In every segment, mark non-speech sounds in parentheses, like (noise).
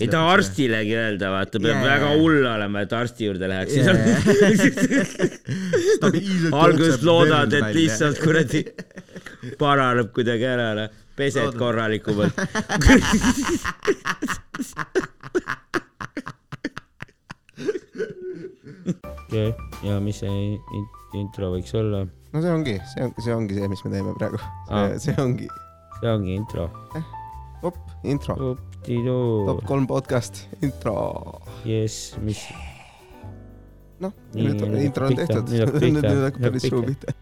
ei ta arstilegi öelda, vaata, peab Jaa. väga hull olema, et arsti juurde läheks yeah. (laughs) alguses loodad, et lihtsalt kuradi paraneb kuidagi ära, noh, pesed Loodad. korralikumalt. (laughs) okei, ja mis see in- intro võiks olla? no see ongi, see on, see ongi see, mis me teeme praegu. See ongi, see ongi intro. op, intro, top. kolm podcast, intro. jess, mis, noh, nüüd on intro on tehtud, (laughs) nüüd hakkab päris suu pihta.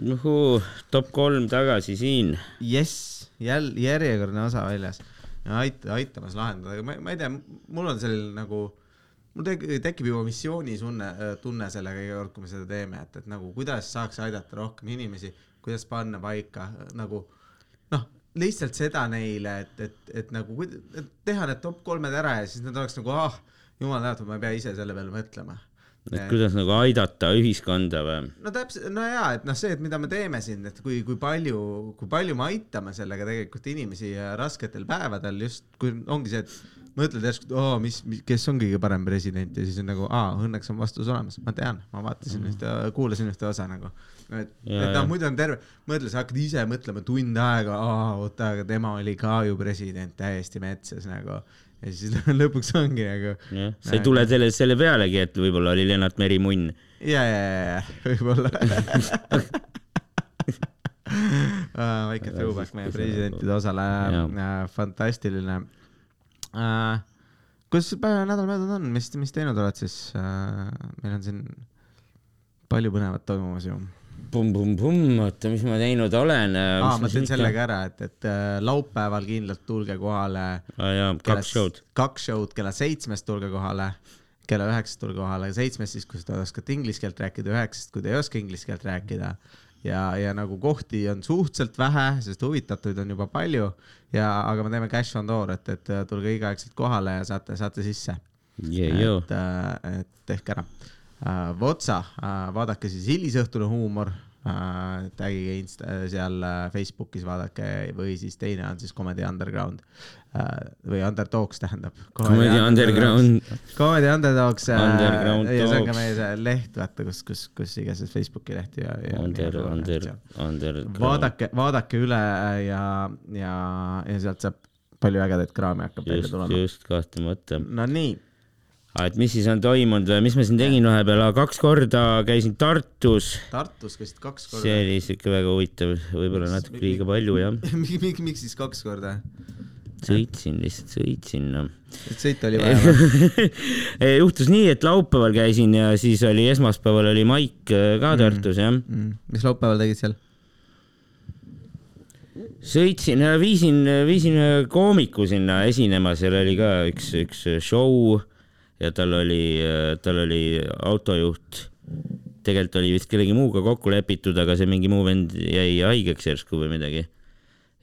juhuu, top kolm tagasi siin. jess, jälle järjekordne osa väljas. aita, aitamas lahendada, aga ma, ma ei tea, mul on selline nagu, mul tek-, tekib juba missioonitunne, tunne sellega iga kord, kui me seda teeme, et, et nagu kuidas saaks aidata rohkem inimesi, kuidas panna paika nagu noh, lihtsalt seda neile, et, et, et nagu et teha need top kolmed ära ja siis nad oleks nagu ah, jumal tänatud, ma ei pea ise selle peale mõtlema. et kuidas nagu aidata ühiskonda või? no täpselt, no jaa, et noh, see, et mida me teeme siin, et kui, kui palju, kui palju me aitame sellega tegelikult inimesi rasketel päevadel just, kui ongi see, et mõtled järsku, et oo, mis, mis, kes on kõige parem president ja siis on nagu, aa, õnneks on vastus olemas, ma tean, ma vaatasin ühte, kuulasin ühte osa nagu. et, et noh muidu on terve, mõtle, sa hakkad ise mõtlema tund aega, aa, oota, aga tema oli ka ju president täiesti metsas nagu. ja siis (laughs) lõpuks ongi nagu jah, sa ei tule selle, selle pealegi, et võib-olla oli Lennart Meri munn. ja, ja, ja, ja võib-olla. (laughs) väike throwback meie presidentide osale Jaa., fantastiline. kuidas päev nädal möödunud on, mis, mis teinud oled siis? meil on siin palju põnevat toimumas ju. pumm-pumm-pumm, oota, mis ma teinud olen? aa, ma teen selle ka ära, et, et äh, laupäeval kindlalt tulge kohale. jaa, kaks show'd. kaks show'd kella seitsmest tulge kohale, kella üheksast tulge kohale, seitsmest siis, kui te oskate inglise keelt rääkida, üheksast, kui te ei oska inglise keelt rääkida. ja, ja nagu kohti on suhteliselt vähe, sest huvitatuid on juba palju ja, aga me teeme cash on door, et, et äh, tulge õigeaegselt kohale ja saate, saate sisse. jõu, et, et tehke ära. Votsa, vaadake siis hilisõhtune huumor, tagige insta, seal äh, Facebookis vaadake või siis teine on siis Comedy Underground äh, või Underdogs tähendab. Comedy Underground. Comedy Underdogs. Underground ja see on ka meie see leht, vaata, kus, kus, kus iganes Facebooki leht ja, ja. Under, under, under. vaadake, vaadake üle ja, ja, ja sealt saab palju ägedaid kraame hakkab välja tulema. just kahtlemata. no nii, et mis siis on toimunud või mis ma siin tegin vahepeal, kaks korda käisin Tartus, Tartus käisid kaks korda see. oli siuke väga huvitav, võib-olla natuke liiga palju jah. miks, miks siis kaks korda? Sõitsin lihtsalt, sõitsin noh. et sõita oli vaja (laughs) või? juhtus nii, et laupäeval käisin ja siis oli esmaspäeval oli maik äh, ka Tartus jah. Mm. mis laupäeval tegid seal? sõitsin, viisin, viisin ühe koomiku sinna esinema, seal oli ka üks, üks show ja tal oli, tal oli autojuht. tegelikult oli vist kellegi muuga kokku lepitud, aga see mingi muu vend jäi haigeks järsku või midagi.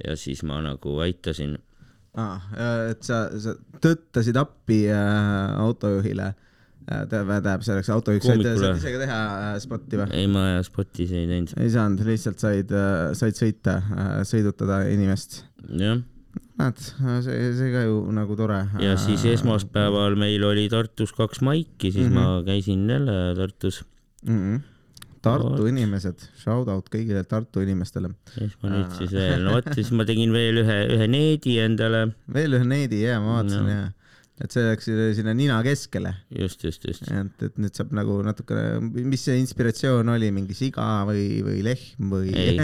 ja siis ma nagu aitasin. aa, et sa, sa tõttasid appi äh, autojuhile äh,. tähendab, selleks autojuhiks said, said ise ka teha äh, spotti või? ei, ma spotis ei teinud. ei saanud, lihtsalt said, said sõita, sõidutada inimest. jah, näed, see, see ka ju nagu tore. ja siis esmaspäeval meil oli Tartus kaks maiki, siis mm -hmm. ma käisin jälle Tartus. mm. -hmm. Tartu Vot. inimesed, shout out kõigile Tartu inimestele. siis ma nüüd siis veel, no vot, siis ma tegin veel ühe, ühe needi endale. veel ühe needi ja ma vaatasin No. ja, et see läks sinna nina keskele just, just, just. et, et nüüd saab nagu natukene, mis see inspiratsioon oli, mingi siga või, või lehm või ei,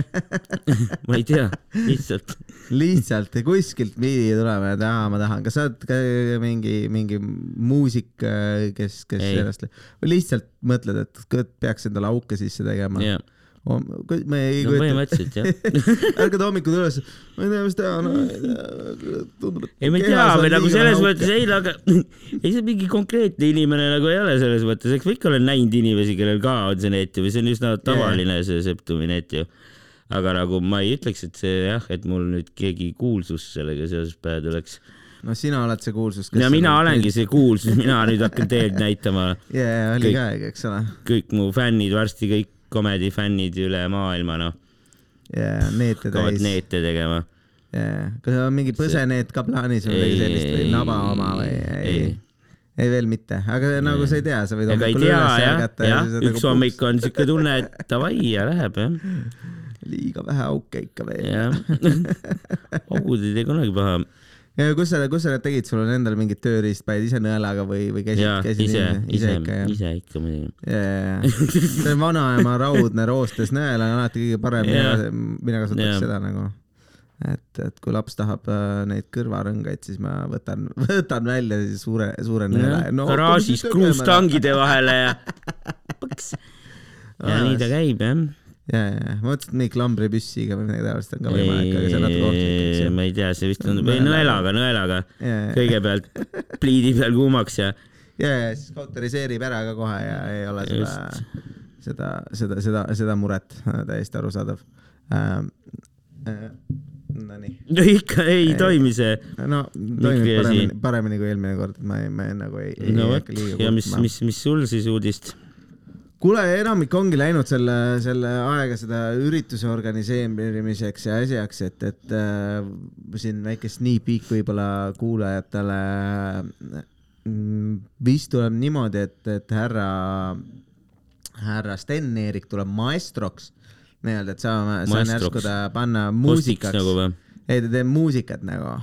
(laughs) ma ei tea, lihtsalt. lihtsalt kuskilt pidi tulema, et aa, ma tahan, kas sa oled ka mingi, mingi muusik, kes, kes Ei. sellest, lihtsalt mõtled, et peaks endale auke sisse tegema? jah, me ei no põhimõtteliselt jah. (laughs) ärkad hommikul üles, ma ei tea, mis teha, no tundub, et ei, ma ei tea, või nagu selles mõttes ei, aga (laughs) ei see mingi konkreetne inimene nagu ei ole selles mõttes, eks ma ikka olen näinud inimesi, kellel ka on see net ju või see on üsna tavaline see septumi net ju. aga nagu ma ei ütleks, et see jah, et mul nüüd keegi kuulsus sellega seoses pähe tuleks. no sina oled see kuulsus. ja mina olengi see kuulsus, mina nüüd hakkan teed näitama, (laughs) jaa, oli ka, eks ole. kõik mu fännid, varsti kõik komedi fännid üle maailma noh, ja neete hakkavad täis. neete tegema. kas on mingi põseneed ka plaanis või midagi sellist või naba oma või ei? ei veel mitte, aga nagu sa ei tea, sa võid ei hommikul üles ärgata jah, üks nagu hommik on siuke tunne, et davai ja läheb jah, liiga vähe auke ikka veel. jah. (laughs) augud ei tee kunagi paha. Ja kus sa, kus sa need tegid, sul on endal mingid tööriistpäid ise nõelaga või, või käisid ja, käisid ise, ise, ise ikka, jah? ise ikka muidugi. see vanaema raudne roostes nõel on alati kõige parem, mina, mina kasutaks Jaa. seda nagu. et, et kui laps tahab äh, neid kõrvarõngaid, siis ma võtan, (laughs) võtan välja suure, suure nõela. garaažis kruustangide vahele ja (laughs) põks. ja nii ta käib jah. ja, ja, ma mõtlesin, et mingi klambripüssiga või midagi taolist on ka võimalik, aga see on natuke ohtlik, ma ei tea, see vist on, või Nõelaga. nõelaga, kõigepealt pliidi peal kuumaks ja ja, ja siis kautoriseerib ära ka kohe ja ei ole seda, seda, seda, seda, seda muret, täiesti arusaadav. Ähm,. Äh, Nonii, no ikka ei toimi see. no toimib paremini, paremini kui eelmine kord, ma ei, ma ei, nagu ei, ei no ei vot. ja mis, mis, mis sul siis uudist? kuule, enamik ongi läinud selle, selle aega seda ürituse organiseerimiseks ja asjaks, et, et äh, siin väike sneak peek võib-olla kuulajatele mm, vist tuleb niimoodi, et, et härra, härra Sten-Erik tuleb maestroks. Nii-öelda, et saame, saan järsku ta panna muusikaks. nagu ei, ta teeb muusikat nagu,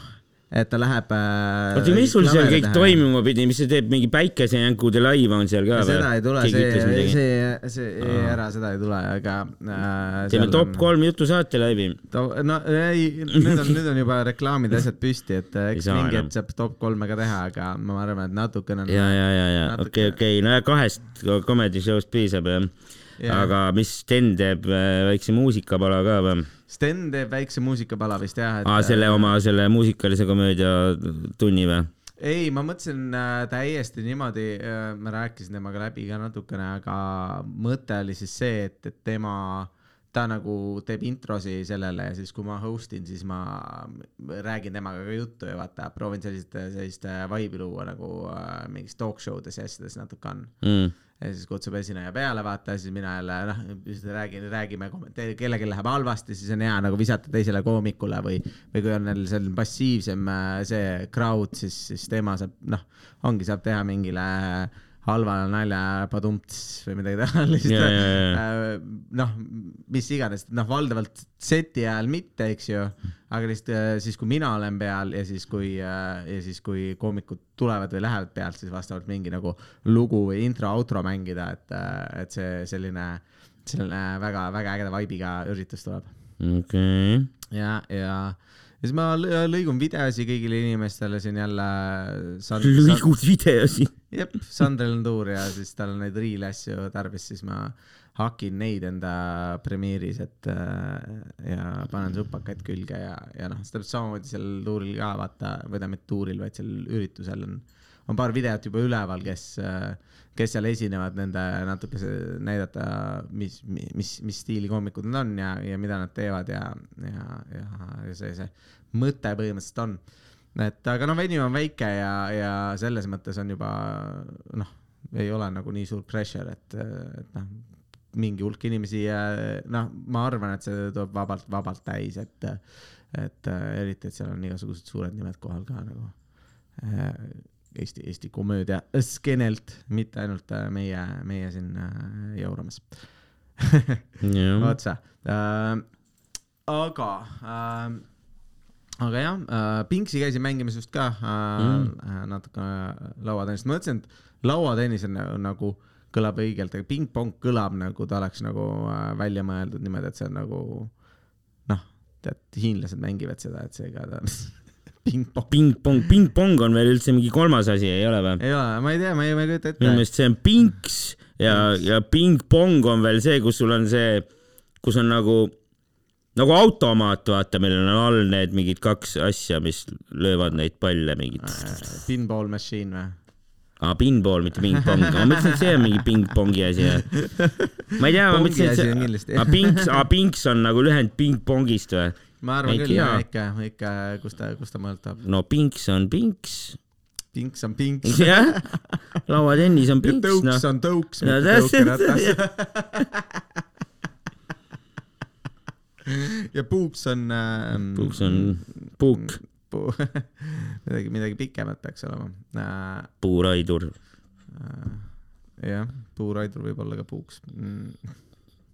et ta läheb äh,. oota, mis sul seal kõik? toimuma pidi, mis see teeb, mingi päikesejänkude laiv on seal ka seda ei tule, see, midagi? see, see, Aa. ära seda ei tule, aga äh,. teeme top. kolm jutusaate läbi. no ei, nüüd on, nüüd on juba reklaamid ja asjad püsti, et äh, Ei eks mingi hetk saab top kolme ka teha, aga ma arvan, et natukene on. ja, ja, ja, ja okei, okei, no ja kahest comedy show'st piisab jah. Jaa. aga mis Sten teeb, väikse muusikapala ka või? Sten teeb väikse muusikapala vist jah, et. aa, selle oma, selle muusikalise komöödia tunni või? ei, ma mõtlesin äh, täiesti niimoodi äh,, ma rääkisin temaga läbi ka natukene, aga mõte oli siis see, et, et tema, ta nagu teeb introsi sellele ja siis, kui ma host in, siis ma räägin temaga ka juttu ja vaata, proovin sellist, sellist äh, vibe'i luua nagu äh, mingis talk show des ja asjades natuke on Mm. Ja siis kutsub esineja peale, vaata, siis mina jälle noh, räägin, räägime, kellelgi läheb halvasti, siis on hea nagu visata teisele koomikule või, või kui on neil selline passiivsem äh, see crowd, siis, siis tema saab noh, ongi, saab teha mingile halvale nalja padumts või midagi taolist ja, ja. Äh, noh, mis iganes, noh, valdavalt seti ajal mitte, eks ju, aga lihtsalt äh, siis, kui mina olen peal ja siis, kui äh, ja siis, kui koomikud tulevad või lähevad pealt, siis vastavalt mingi nagu lugu või intro, outro mängida, et, et see selline, selline väga-väga ägeda vibe'iga üritus tuleb. okei. ja, ja, ja siis ma lõ- lõigun videosi kõigile inimestele siin jälle. (laughs) lõigud videosi. jep, Sandril on tuur ja siis tal on neid riili asju tarvis, siis ma hakin neid enda Premiere'is, et äh, ja panen supakaid külge ja, ja noh, see täpselt samamoodi seal tuuril ka vaata, või tähendab mitte tuuril, vaid seal üritusel on, on paar videot juba üleval, kes, kes seal esinevad, nende natuke see näidata, mis, mis, mis stiili koomikud nad on ja, ja mida nad teevad ja, ja, ja, ja see, see mõte põhimõtteliselt on. et aga noh, venue on väike ja, ja selles mõttes on juba noh, ei ole nagu nii suur pressure, et, et noh, mingi hulk inimesi, noh, ma arvan, et see tuleb vabalt, vabalt täis, et, et eriti, et seal on igasugused suured nimed kohal ka nagu Eesti, Eesti komöödia skeenelt, mitte ainult äh, meie, meie siin äh, jauramas jah, (laughs) otsa äh,. aga äh,, aga jah äh,, Pinksi käisin mängimas just ka äh, mm. natuke lauatennist, mõtlesin, et lauatennis on nagu, kõlab õigelt, aga pingpong kõlab nagu ta oleks nagu äh, välja mõeldud niimoodi, et see on nagu noh, tead, hiinlased mängivad seda, et seega ta (laughs) pingpong. pingpong, pingpong on veel üldse mingi kolmas asi, ei ole või? ei ole, ma ei tea, ma ei, ma ei kujuta minu ette. meelest see on pinks ja, ja pingpong on veel see, kus sul on see, kus on nagu, nagu automaat, vaata, millel on all need mingid kaks asja, mis löövad neid palle mingid. Pinball machine või? aa, pinball, mitte pingpong, ma mõtlesin, et see on mingi pingpongi asi. ma ei tea, ma mõtlesin, et see aa pinks, aa pinks on nagu lühend pingpongist või? Ma arvan Ei küll, ikka, ikka, kus ta, kus ta mõõtab. no pinks on pinks. pinks on pinks. (laughs) jah, lauatennis on pinks, tõuks noh. on tõuks, No mitte täpselt, tõukeratas. (laughs) ja puuks on äh,. puuks on puuk, (laughs) Puu- midagi, midagi pikemat peaks olema äh,. puuraidur. äh, jah, puuraidur võib olla ka puuks mm..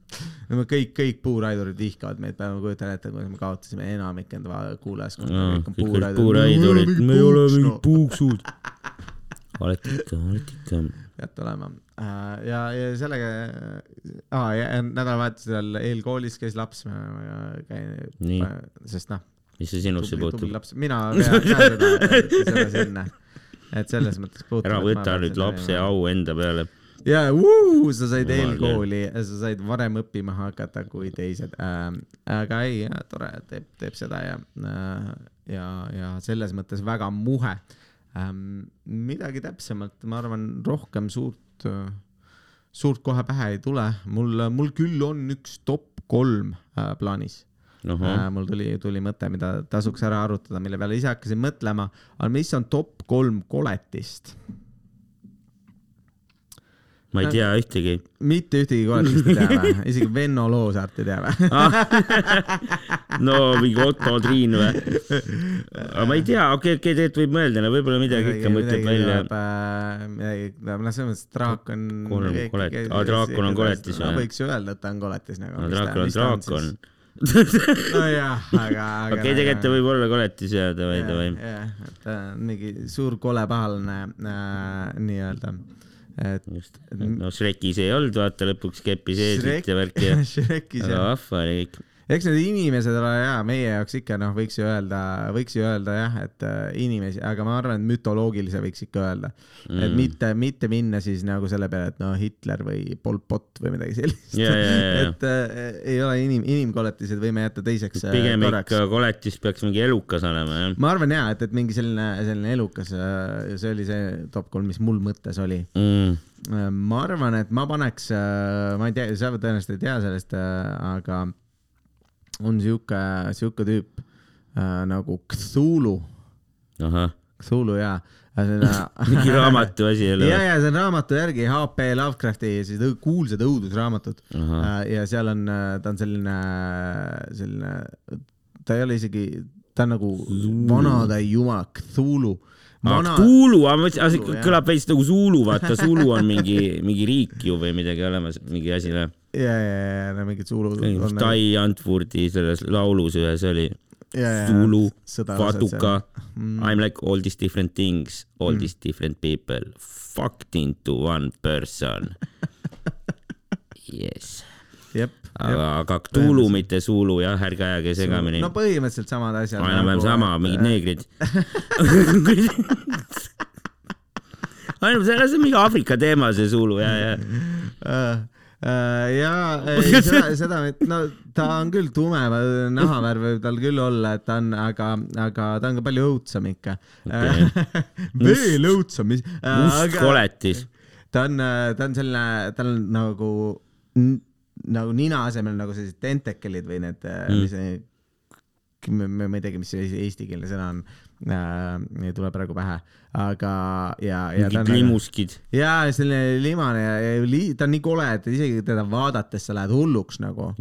(laughs) no me kõik, kõik puuraidurid vihkavad meid, ma kujutan ette, kuidas me kaotasime enamik enda kuulajaskonna No, kõik on puuraidurid. puuraidurid, me ei ole mingid puuksud. (laughs) olete ikka, olete ikka. peate olema äh, ja, ja sellega ah,, nädalavahetusel eelkoolis käis laps, Nii. sest noh, mis see sinusse puutub? mina vean ka seda, seda sinna. (laughs) et selles mõttes puutub. ära võta nüüd lapse au enda peale. Ja uh, sa said eelkooli, sa said varem õppima hakata kui teised äh,. aga ei, tore, teeb, teeb seda ja äh,, ja, ja selles mõttes väga muhe ähm,. midagi täpsemalt, ma arvan, rohkem suurt äh,, suurt kohe pähe ei tule, mul, mul küll on üks top kolm äh, plaanis ahah, äh,. mul tuli, tuli mõte, mida tasuks ära arutada, mille peale ise hakkasin mõtlema, aga mis on top kolm koletist? Ma ei tea ühtegi. mitte ühtegi koletist ei tea või? (laughs) isegi Venno Loosaart ei tea või? (laughs) no mingi Otto Triin või? aga ma ei tea, okei, okei, tegelikult võib mõelda, no võib-olla midagi ikka mõtleb välja. äh, midagi, noh, selles mõttes, et draak on. Kolm kolet- aa, draakon on koletis või? võiks ju öelda, et ta on koletis nagu. no draakon on draakon. nojah, aga, (laughs) aga. okei, tegelikult ta võib olla koletis ja davai, davai. jah, et ta on mingi suur kole pahaline äh, nii-öelda, et. just, no Shrekis ei olnud, vaata lõpuks keppis eeslit ja värki ja jah. vahva oli kõik. Eks need inimesed ole jaa, meie jaoks ikka noh, võiks ju öelda, võiks ju öelda jah, et äh, inimesi, aga ma arvan, et mütoloogilise võiks ikka öelda mm.. et mitte, mitte minna siis nagu selle peale, et no Hitler või Pol Pot või midagi sellist. Ja, ja, ja, ja. et äh, ei ole inim, inimkoletised võime jätta teiseks äh, pigem korraks ikka koletis peaks mingi elukas olema, jah ma arvan jaa, et, et mingi selline, selline elukas, see oli see top kolm, mis mul mõttes oli. mm.. ma arvan, et ma paneks, ma ei tea, sa tõenäoliselt ei tea sellest, aga on sihuke, sihuke tüüp äh, nagu Cthulhu, Cthulhu jaa. (laughs) mingi raamatu asi jälle ja, ja see on raamatu järgi HP Lovecrafti siis kuulsad õudusraamatud Ahah. Äh, ja seal on, ta on selline, selline, ta ei ole isegi, ta on nagu vanade jumal Cthulhu. Vana... Zulu, see Zulu, jah. kõlab veits nagu Zulu, vaata Zulu on mingi, mingi riik ju või midagi olemas, mingi asi või? ja, ja, ja mingid Zulu. Tai Antwordi selles laulus ühes oli Zulu, Mm., I m like all these different things, all these different people, fucked into one person. Yes, (laughs) jep, aga, aga Cthulhu, mitte Zulu jah, ärge ajage segamini no. põhimõtteliselt samad asjad. nagu, enam-vähem sama, mingid neegrid. (laughs) ainult selles on mingi Aafrika teema, see Zulu ja, ja äh, ja ei, (laughs) seda, seda, no ta on küll tume nahavärv võib tal küll olla, et ta on, aga, aga ta on ka palju õudsam ikka Okei. veel õudsam, mis. must koletis. ta on, ta on selline, tal on nagu, nagu nina asemel nagu sellised tentekelid või need mm., mis see, ma ei teagi, mis see eesti- eestikeelne sõna on äh,, ei tule praegu pähe, aga ja, ja mingid limuskid. ja selline limane ja, ja li, ta on nii kole, et isegi teda vaadates sa lähed hulluks nagu,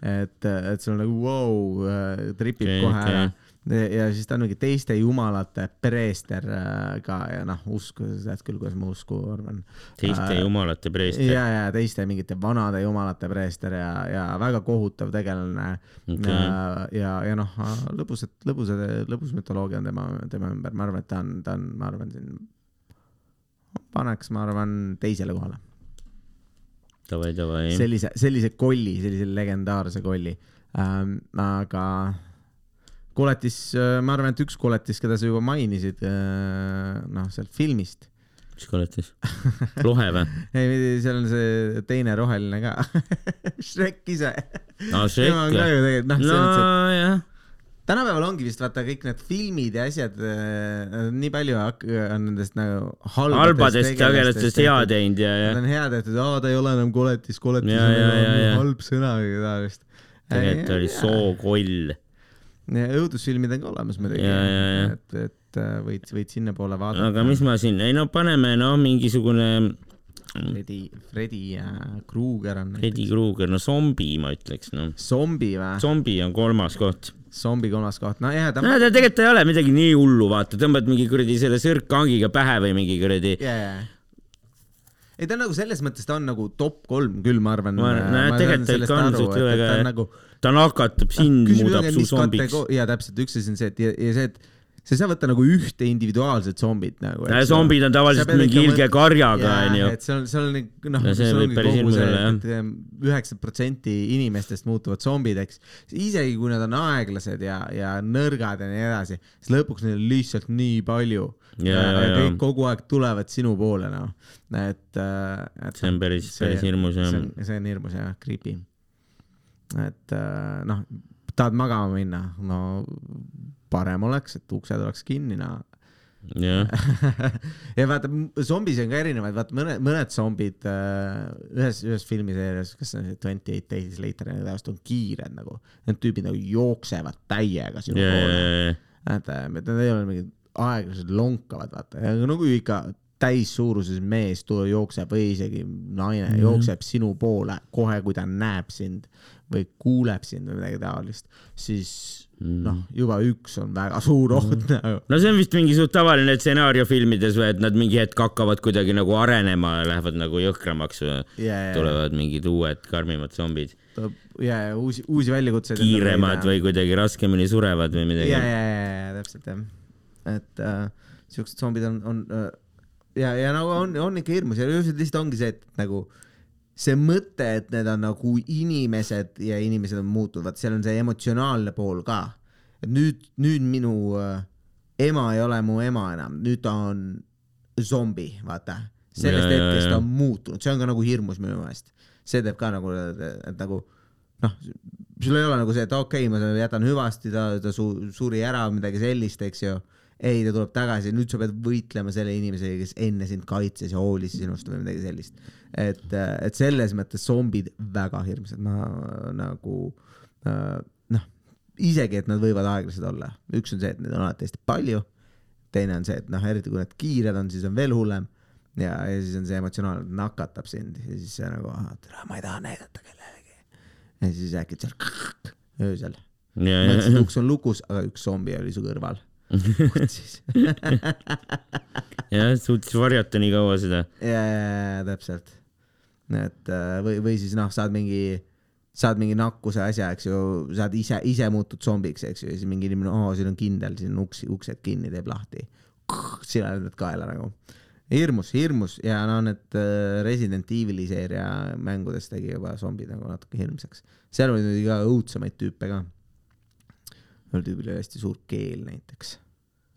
et, et sul nagu vau wow,, tripib Okei, okay, kohe okei. ära. Ja siis ta on mingi teiste jumalate preester äh, ka ja noh, usku, sa tead küll, kuidas ma usku arvan. teiste jumalate preester. ja, ja teiste mingite vanade jumalate preester ja, ja väga kohutav tegelane Okei. ja, ja, ja noh, lõbusad, lõbusad, lõbus mütoloogia on tema, tema ümber, ma arvan, et ta on, ta on, ma arvan, siin paneks, ma arvan, teisele kohale. davai, davai. sellise, sellise kolli, sellise legendaarse kolli ähm,. aga koletis, ma arvan, et üks koletis, keda sa juba mainisid, noh, sealt filmist. mis koletis? lohe või? (laughs) ei, seal on see teine roheline ka (laughs) Shrek ise. aa, Shrek on või? noh, nojah, tänapäeval ongi vist vaata kõik need filmid ja asjad, nii palju on nendest nagu halbadest tegelastest hea teinud ja, ja Nad on hea tehtud, aa ta ei ole enam koletis, koletis Ja, on ja, enam ja. halb sõna või taolist. tegelikult oli. sookoll. Õudusfilmid on ka olemas muidugi et, et äh, võid, võid sinnapoole vaadata. aga mis ma siin, ei no paneme noh, mingisugune Freddy, Freddy äh, Krueger on. Freddy Krueger, no zombi ma ütleks noh. zombi või? zombi on kolmas koht. zombi kolmas koht, nojah, ta no ta tegelikult ei ole midagi nii hullu, vaata, tõmbad mingi kuradi selle sõrkkangiga pähe või mingi kuradi. yeah.. ei ta nagu selles mõttes, ta on nagu top kolm küll, ma arvan. Ma- no tegelikult ta ikka on suht väga- ta on nagu ta nakatab sind, muudab su zombiks. ja täpselt, üks asi on see, et ja, ja see, et sa ei saa võtta nagu ühte individuaalset zombit nagu. zombid on tavaliselt mingi ilge karjaga, onju. et seal, seal on noh, Ja see võib päris hirmus olla, jah. üheksakümmend protsenti inimestest muutuvad zombideks, isegi kui nad on aeglased ja, ja nõrgad ja nii edasi, siis lõpuks neil on lihtsalt nii palju. Ja, ja, ja. kõik kogu aeg tulevad sinu poole, noh, et, et. see on päris, päris hirmus jah see. on, see on hirmus jah, creepy. Et äh, noh, tahad magama minna, no parem oleks, et uksed oleks kinni, no. Jah, (laughs) ja vaata, zombis on ka erinevaid, vaata mõned, mõned zombid äh, ühes, ühes filmiseerias, kas see on see Twenty Eight Days Later, need ajast on kiired nagu, need tüübid nagu jooksevad täiega sinu ja, ja, poole. ja, et need ei ole mingid aeglased lonkavad, vaata, no kui ikka täissuuruses mees jookseb või isegi naine mm -hmm. jookseb sinu poole kohe, kui ta näeb sind või kuuleb sind või midagi taolist, siis Mm. noh, juba üks on väga suur oht nagu. no see on vist mingi suht tavaline stsenaarium filmides või, et nad mingi hetk hakkavad kuidagi nagu arenema ja lähevad nagu jõhkramaks või ja, tulevad mingid uued karmimad zombid, ja, ja uusi, uusi väljakutseid. kiiremad või kuidagi raskemini surevad või midagi ja, ja, ja, ja täpselt jah, et äh, siuksed zombid on, on äh, ja, ja nagu on, on ikka hirmus ja lihtsalt ongi see, et nagu see mõte, et need on nagu inimesed ja inimesed on muutunud, vaat seal on see emotsionaalne pool ka. et nüüd, nüüd minu äh, ema ei ole mu ema enam, nüüd ta on zombi, vaata. sellest Ja, hetkest ta on muutunud, see on ka nagu hirmus minu meelest. see teeb ka nagu, et nagu noh, sul ei ole nagu see, et okei okay,, ma jätan hüvasti, ta, ta su, suri ära midagi sellist, eks ju. ei, ta tuleb tagasi, nüüd sa pead võitlema selle inimesega, kes enne sind kaitses ja hoolis sinust või midagi sellist. et, et selles mõttes zombid väga hirmsad, ma nagu äh, noh, isegi, et nad võivad aeglased olla, üks on see, et neid on alati hästi palju. teine on see, et noh, eriti kui nad kiired on, siis on veel hullem ja, ja siis on see emotsionaalne, nakatab sind ja siis see nagu, tere, ma ei taha näidata kellelegi. ja siis äkki seal (laughs) öösel, mõtlesid, ja, uks on lukus, aga üks zombi oli su kõrval. jah, suutis varjata nii kaua seda. ja, ja, ja täpselt. et äh, või, või siis noh, saad mingi, saad mingi nakkuse asja, eks ju, saad ise, ise muutud zombiks, eks ju, ja siis mingi inimene, oo, siin on kindel, siin on uks, uksed kinni, teeb lahti. sina lendad kaela nagu. hirmus, hirmus ja no need äh, Resident Evil'i seeria mängudes tegi juba zombid nagu natuke hirmsaks. seal oli muidugi ka õudsemaid tüüpe ka. ühel tüübil oli hästi suur keel näiteks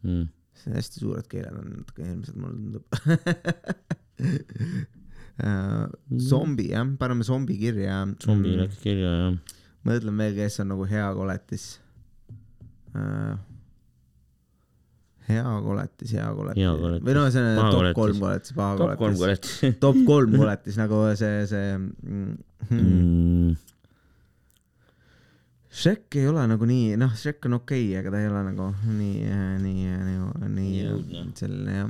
Mm. see hästi suured keeled on natuke hirmsad, mulle tundub. (laughs) zombi jah, paneme zombi kirja. zombi läks kirja jah. mõtlen veel, kes on nagu hea koletis. hea koletis, hea koletis, Hea koletis. või noh, see on top koletis. kolm koletis, paha top kolm koletis. kolet. top kolm koletis (laughs) nagu see, see mm, hmm. Mm. Shrek ei ole nagu nii, noh, Shrek on okei okay,, aga ta ei ole nagu nii, nii, nii, nii Jõudne. selline jah.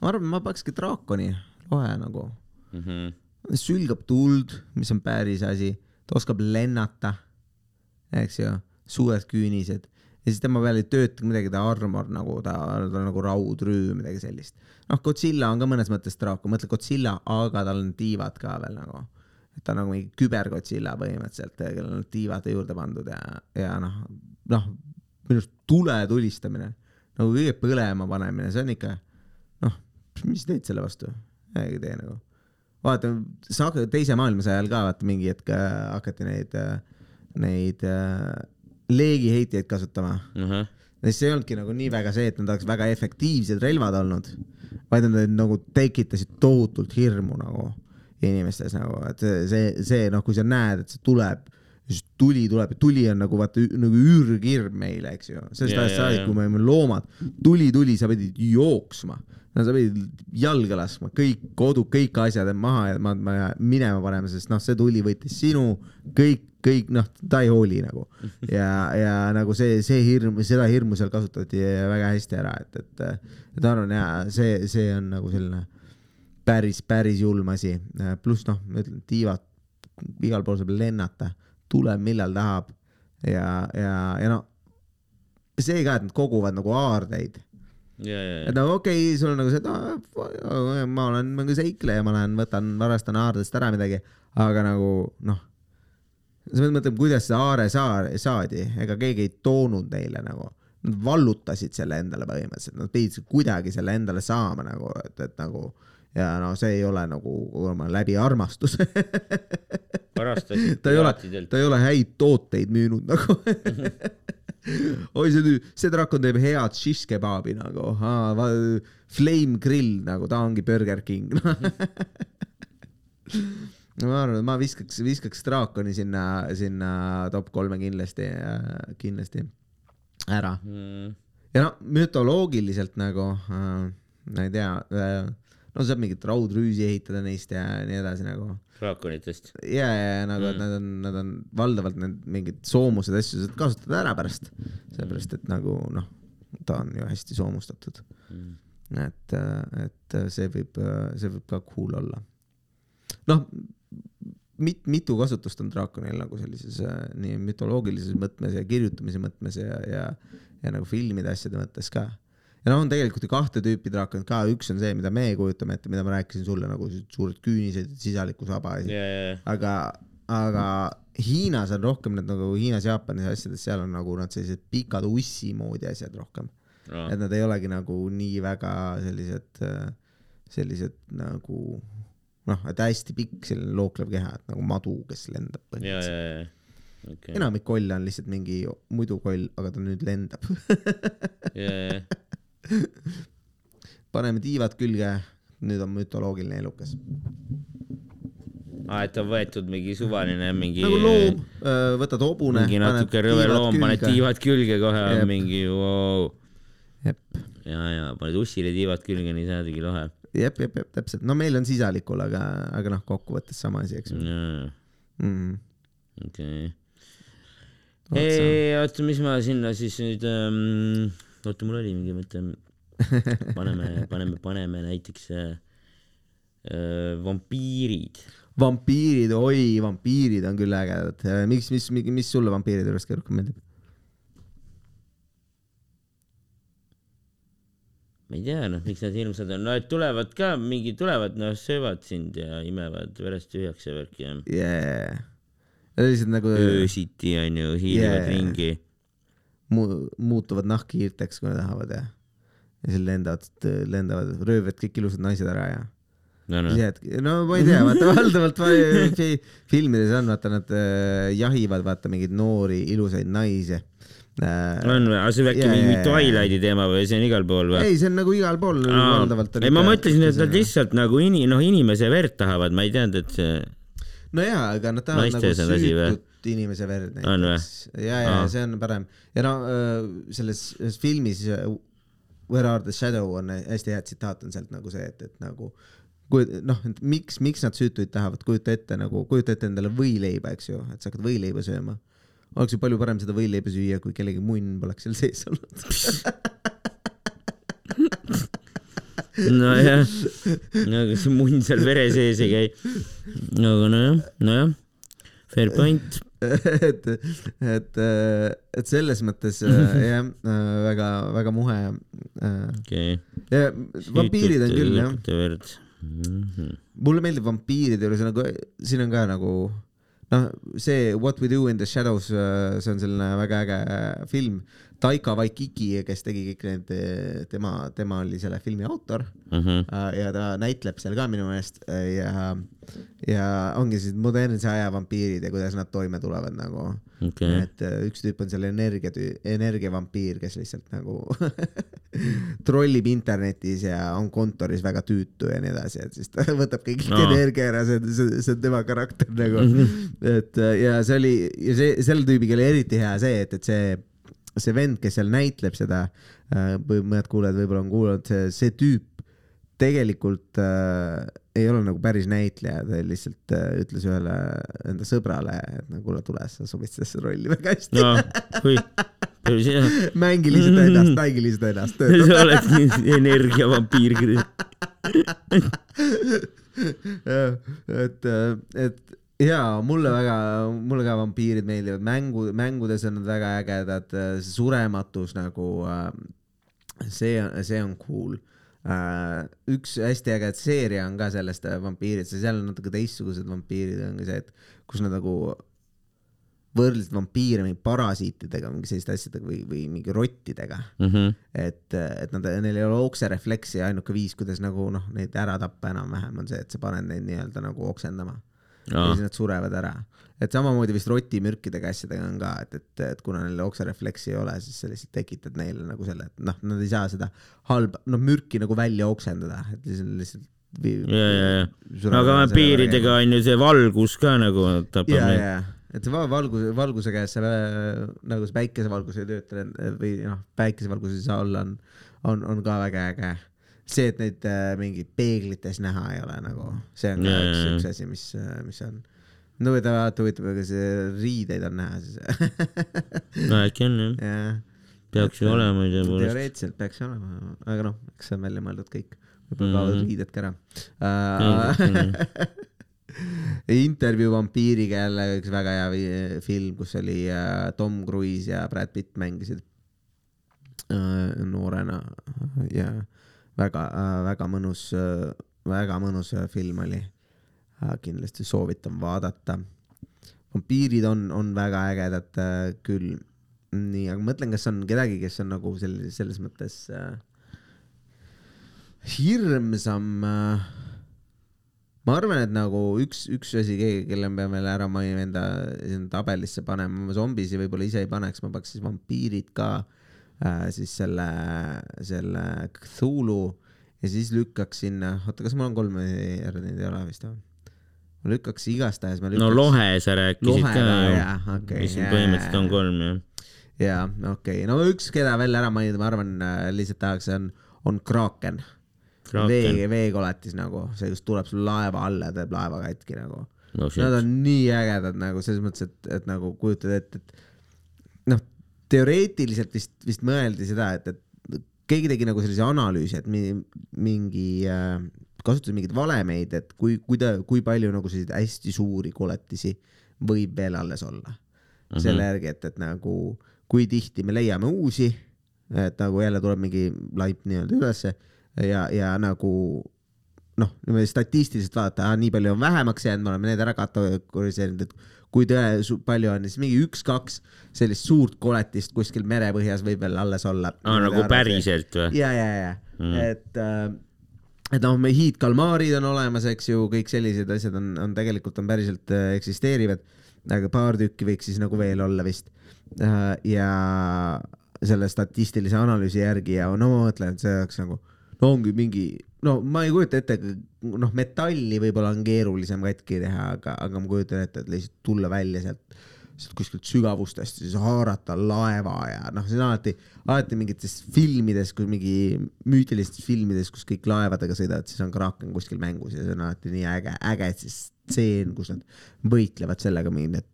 ma arvan, ma panekski draakoni loe nagu, Mhm. sülgab tuld, mis on päris asi, ta oskab lennata, eks ju, suured küünised ja siis tema peal ei tööta midagi, ta armor nagu ta, ta on nagu raudrüü, midagi sellist. noh, Godzilla on ka mõnes mõttes draakon, mõtle Godzilla, aga tal on tiivad ka veel nagu et ta on nagu mingi küber-Godzilla põhimõtteliselt, kellel on tiivad juurde pandud ja, ja noh, noh, minu arust tule tulistamine, nagu kõige põlema panemine, see on ikka, noh, mis teed selle vastu? midagi ei tee nagu. vaata, teise maailmasõja ajal ka vaata mingi hetk äh, hakati neid, neid äh, leegiheitjaid kasutama ahah, sest see ei olnudki nagu nii väga see, et nad oleks väga efektiivsed relvad olnud, vaid nad nagu tekitasid tohutult hirmu nagu inimestes nagu, et see, see, noh, kui sa näed, et see tuleb, tuli tuleb ja tuli on nagu vaata nagu ürgirm meile, eks ju, sellest Ja, ajast ja, saadik, ja. kui me olime loomad, tuli, tuli, sa pidid jooksma, no sa pidid jalga laskma, kõik kodud, kõik asjad maha ja ma, ma minema panema, sest noh, see tuli võttis sinu kõik, kõik noh, ta ei hooli nagu. (laughs) Ja, ja nagu see, see hirm, seda hirmu seal kasutati väga hästi ära, et, et, et ma arvan ja see, see on nagu selline päris, päris julm asi. pluss noh, ma ütlen, tiivad, igal pool saab lennata, tuleb millal tahab. ja, ja, ja no see ka, et nad koguvad nagu aardeid, ja, ja, et no okei okay,, sul on nagu see, et ma olen nagu seikleja, ma lähen võtan, varastan aardest ära midagi, aga nagu noh, sa pead mõtlema, kuidas see aare saa-, saadi, ega keegi ei toonud neile nagu, nad vallutasid selle endale põhimõtteliselt, nad pidid kuidagi selle endale saama nagu, et, et nagu ja no see ei ole nagu kuulma, läbi armastuse varastasid ta ei ole, ta ei ole häid tooteid müünud nagu. Oi, see, see drakon teeb head shish kebabi nagu, flame grill nagu, ta ongi Burger King. No ma arvan, et ma viskaks, viskaks draakoni sinna, sinna top kolme kindlasti, kindlasti ära. Mm, ja no mütoloogiliselt nagu äh,, ma ei tea äh,, no saab mingit raudrüüsi ehitada neist ja nii edasi nagu draakonitest. ja, ja, ja nagu, et Mm. nad on, nad on valdavalt need mingid soomused, asju saad kasutada ära pärast, sellepärast et nagu noh, ta on ju hästi soomustatud, Mm. et, et see võib, see võib ka cool olla. noh, mit-, mitu kasutust on draakonil nagu sellises nii mütoloogilises mõtmes ja kirjutamise mõtmes ja, ja, ja nagu filmide asjade mõttes ka ja noh, on tegelikult ju kahte tüüpi draakonid ka, üks on see, mida me kujutame ette, mida ma rääkisin sulle nagu suured küünised, sisaliku saba ja ja, aga, aga Hiinas on rohkem need nagu Hiinas, Jaapanis ja asjades, seal on nagu nad sellised pikad ussi moodi asjad rohkem. ja et nad ei olegi nagu nii väga sellised, sellised nagu noh, et hästi pikk selline looklev keha, et nagu madu, kes lendab põhimõtteliselt. okei, enamik kolle on lihtsalt mingi muidu koll, aga ta nüüd lendab. ja, ja, (laughs) paneme tiivad külge, nüüd on mütoloogiline elukas. aa, et on võetud mingi suvaline mingi. nagu loom, võtad hobune. mingi natuke rõve loom, paned tiivad külge kohe Jep., mingi vau. jep, ja, ja paned ussile tiivad külge, nii saadigi lahe. jep, jep, jep, täpselt, no meil on sisalikul, aga, aga noh, kokkuvõttes sama asi, eks ju mm.. okei. Ei, oota, mis ma sinna siis nüüd ähm,, oota, mul oli mingi mõte. (laughs) paneme, paneme, paneme näiteks äh, äh, vampiirid. vampiirid, oi, vampiirid on küll ägedad. miks, mis, mis sulle vampiiride juures rohkem meeldib? ma ei tea, noh, miks nad hirmsad on, no et tulevad ka mingi, tulevad, noh, söövad sind ja imevad verest tühjaks ja värki ja Yeah. lihtsalt nagu öösiti onju, hiilivad Yeah. ringi. Mu- muutuvad nahkhiirteks, kui nad tahavad ja, ja siis lendavad, lendavad, röövivad kõik ilusad naised ära ja no, no siis, jäädki, no ma ei tea, vaata valdavalt va- (laughs) fi- filmides on, vaata nad äh, jahivad, vaata mingeid noori ilusaid naisi äh,. on või, aga see oli äkki Jaa, mingi. Twilighti teema või see on igal pool või? ei, see on nagu igal pool valdavalt. ei, ma mõtlesin, et nad lihtsalt nagu ini-, noh, inimese verd tahavad, ma ei teadnud, et see, no jaa, aga nad tahavad Naiste nagu on süütut inimese verd näiteks. ja, ja Aa. see on parem ja no selles selles filmis Where are the shadow on hästi hea tsitaat on sealt nagu see, et, et nagu kui noh, et miks, miks nad süütuid tahavad, kujuta ette nagu, kujuta ette endale võileiba, eks ju, et sa hakkad võileiba sööma. oleks ju palju parem seda võileiba süüa, kui kellegi munn poleks seal sees olnud. nojah, no aga see munn seal vere sees ei käi. aga nojah, nojah, fair point. (laughs) et, et, et selles mõttes äh, jah, väga, väga muhe. okei. ja vampiirid on küll jah. Mhm. mulle meeldib vampiiride juures nagu, siin on ka nagu noh, see What we do in the shadows, see on selline väga äge film. Taika Waikiki, kes tegi kõik need, tema, tema oli selle filmi autor Mhm. äh, ja ta näitleb seal ka minu meelest äh, ja, ja ongi siis modernse aja vampiirid ja kuidas nad toime tulevad nagu. okei, et äh, üks tüüp on selle energia, energiavampiir, kes lihtsalt nagu (laughs) trollib internetis ja on kontoris väga tüütu ja nii edasi, et siis ta (laughs) võtab kõik Aa. energia ära, see, see, see on tema karakter nagu. et äh, ja see oli, ja see, selle tüübiga oli eriti hea see, et, et see, see vend, kes seal näitleb seda, mõned kuulajad võib-olla on kuulanud, see, see tüüp tegelikult äh, ei ole nagu päris näitleja, ta lihtsalt äh, ütles ühele enda sõbrale, et no kuule, tule, sa sobid sellesse rolli väga hästi. No (laughs) mängi lihtsalt ennast, mängi lihtsalt ennast, (laughs) sa oled nii energiavampiir. (laughs) et, et, jaa, mulle väga, mulle ka vampiirid meeldivad, mängu, mängudes on nad väga ägedad, see surematus nagu, see, see on cool. üks hästi äge seeria on ka sellest äh, vampiirid, seal on natuke teistsugused vampiirid, ongi see, et kus nad nagu võrdlesid vampiire mingi parasiitidega, mingi selliste asjadega või, või mingi rottidega. Mhm. et, et nad, neil ei ole okserefleksi ja ainuke viis, kuidas nagu noh, neid ära tappa enam-vähem on see, et sa paned neid nii-öelda nagu oksendama ja siis nad surevad ära. et samamoodi vist rotimürkidega asjadega on ka, et, et, et kuna neil okserefleksi ei ole, siis sa lihtsalt tekitad neile nagu selle, et noh, nad ei saa seda halba, noh mürki nagu välja oksendada, et lihtsalt, lihtsalt. ja, ja, ja, aga vampiiridega on ju see valgus ka nagu tapab ja, neid. et see va- valguse, valguse käes see äh, nagu see päikesevalgus ei tööta või noh, päikesevalgus ei saa olla, on, on, on ka väga äge. see, et neid äh, mingi peeglites näha ei ole nagu, see on ka üks, üks asi, mis, mis on. no huvitav, vaata huvitav, see riideid on näha siis. (laughs) no äkki on jah, jah, peaks ju olema tõepoolest. teoreetiliselt peaks olema, aga noh, eks see on välja mõeldud kõik. võib-olla kaovad Mhm. riided ka ära uh. (laughs) intervjuu vampiiriga jälle üks väga hea film, kus oli äh, Tom Cruise ja Brad Pitt mängisid äh, noorena ja väga äh,, väga mõnus äh,, väga mõnus äh, film oli kindlasti soovitan vaadata. vampiirid on, on väga ägedad küll. nii, aga mõtlen, kas on kedagi, kes on nagu selles, selles mõttes äh, hirmsam äh, ma arvan, et nagu üks, üks asi, kelle me peame ära mainima enda tabelisse panema, ma zombisi võib-olla ise ei paneks, ma paneks siis vampiirid ka äh, siis selle, selle Cthulhu ja siis lükkaks sinna, oota, kas mul on kolm järgi, neid ei ole vist või? ma lükkaks igastahes, ma lükkaks no lohe sa rääkisid ka ju okei, mis siin jaa, põhimõtteliselt on kolm jah. jaa, okei okay., no üks, keda veel ära mainida, ma arvan, lihtsalt tahaks, on, on Kraken, Kraken. vee, veekoletis nagu, see, kes tuleb sul laeva alla ja teeb laeva katki nagu. no Nad on nii ägedad nagu selles mõttes, et, et nagu kujutad ette, et noh, teoreetiliselt vist, vist mõeldi seda, et, et keegi tegi nagu sellise analüüsi, et mi, mingi äh,, kasutas mingeid valemeid, et kui, kui ta, kui palju nagu selliseid hästi suuri koletisi võib veel alles olla mm. -hmm. selle järgi, et, et nagu kui tihti me leiame uusi, et nagu jälle tuleb mingi laip nii-öelda ülesse ja, ja nagu noh, niimoodi statistiliselt vaadata, nii palju on vähemaks jäänud, me oleme need ära kategoriseerinud, et kui tõe, palju on, siis mingi üks-kaks sellist suurt koletist kuskil merepõhjas võib veel alles olla. aa nagu päriselt või? ja, ja, ja mm., et äh, et noh, me hiidkalmaarid on olemas, eks ju, kõik sellised asjad on, on tegelikult on päriselt äh, eksisteerivad, aga paar tükki võiks siis nagu veel olla vist äh,. ja selle statistilise analüüsi järgi ja no ma mõtlen, et see oleks nagu, no ongi mingi, no ma ei kujuta ette, noh, metalli võib-olla on keerulisem katki teha, aga, aga ma kujutan ette, et lihtsalt tulla välja sealt sealt kuskilt sügavustest ja siis haarata laeva ja noh, see on alati, alati mingites filmides, kui mingi müütilistes filmides, kus kõik laevadega sõidavad, siis on kraaken kuskil mängus ja see on alati nii äge, äge see stseen, kus nad võitlevad sellega, mingi need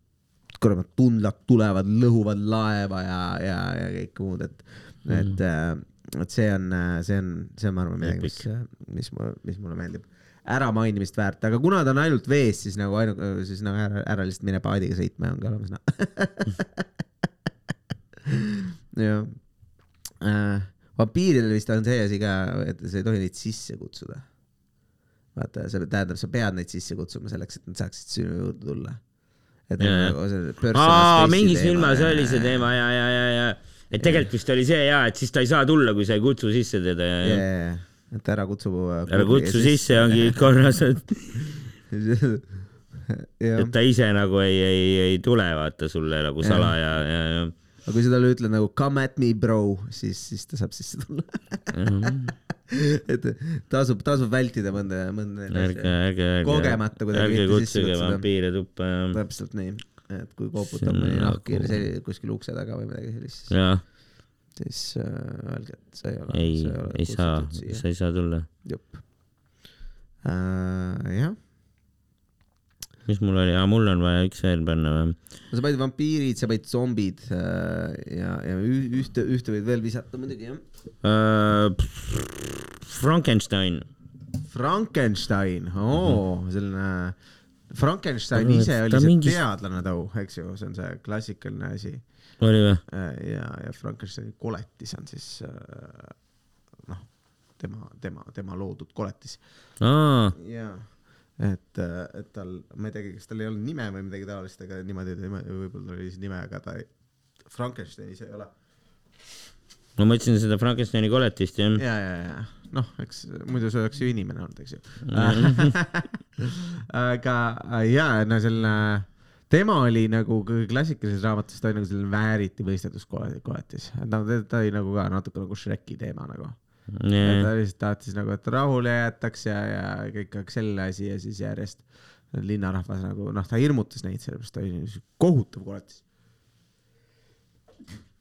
kurat tundlad tulevad, lõhuvad laeva ja, ja, ja kõik muud, et mm., et, et see on, see on, see on, ma arvan, midagi, mis, mis, mis mulle meeldib äramainimist väärt, aga kuna ta on ainult vees, siis nagu ainu-, siis nagu ära, ära lihtsalt mine paadiga sõitma ja ongi olemas noh. (laughs) jah äh,. vampiiridel vist on see asi ka, et sa ei tohi neid sisse kutsuda. vaata, see tähendab, sa pead neid sisse kutsuma selleks, et nad saaksid sinu juurde tulla. et nagu see mingis filmas oli see teema ja, ja, ja, ja et tegelikult vist oli see ja, et siis ta ei saa tulla, kui sa ei kutsu sisse teda ja, ja jaa, jaa. et ära kutsu. ära kutsu sisse, ongi (laughs) korras, et et, ta ise nagu ei, ei, ei tule vaata sulle nagu salaja ja, ja, aga kui sa talle ütled nagu come at me bro, siis, siis ta saab sisse tulla. ja. et tasub, tasub vältida mõnda, mõnda ärge, ärge, ärge, Kogemata kuidagi ärge kutsuge vampiire tuppa ja, täpselt nii, et kui koputab mõni nahkhiir kuskil ukse taga või midagi sellist, ja siis äh, öelge, et sa ei ole. ei, ei saa, sa ei saa tulla. jupp äh,. jah, mis mul oli, aa mul on vaja üks veel panna või? no sa panid vampiirid, sa panid zombid äh, ja, ja ühte, ühte võid veel visata muidugi jah. Frankenstein, Frankenstein, oo, selline Frankenstein Aga ise oli see mingis- teadlane tau, eks ju, see on see klassikaline asi. oli või? ja, ja Frankensteini koletis on siis äh, noh, tema, tema, tema loodud koletis. aa, jaa, et, et tal, ma ei teagi, kas tal ei olnud nime või midagi taolist, aga niimoodi ta võib-olla oli siis nime, aga ta ei, Frankenstein ise ei ole. ma mõtlesin seda Frankensteini koletist jah. ja, ja, ja noh, eks muidu see oleks ju inimene olnud, eks ju. (laughs) aga äh, ja no selline, tema oli nagu klassikalises raamatus, ta oli nagu selline vääriti mõistetus koletis, et noh, ta oli nagu ka natuke nagu Shreki teema nagu. ta lihtsalt tahtis nagu, et rahule jäetaks ja, ja kõik oleks selle asi ja siis järjest linnarahvas nagu noh, ta hirmutas neid, sellepärast ta oli kohutav koletis.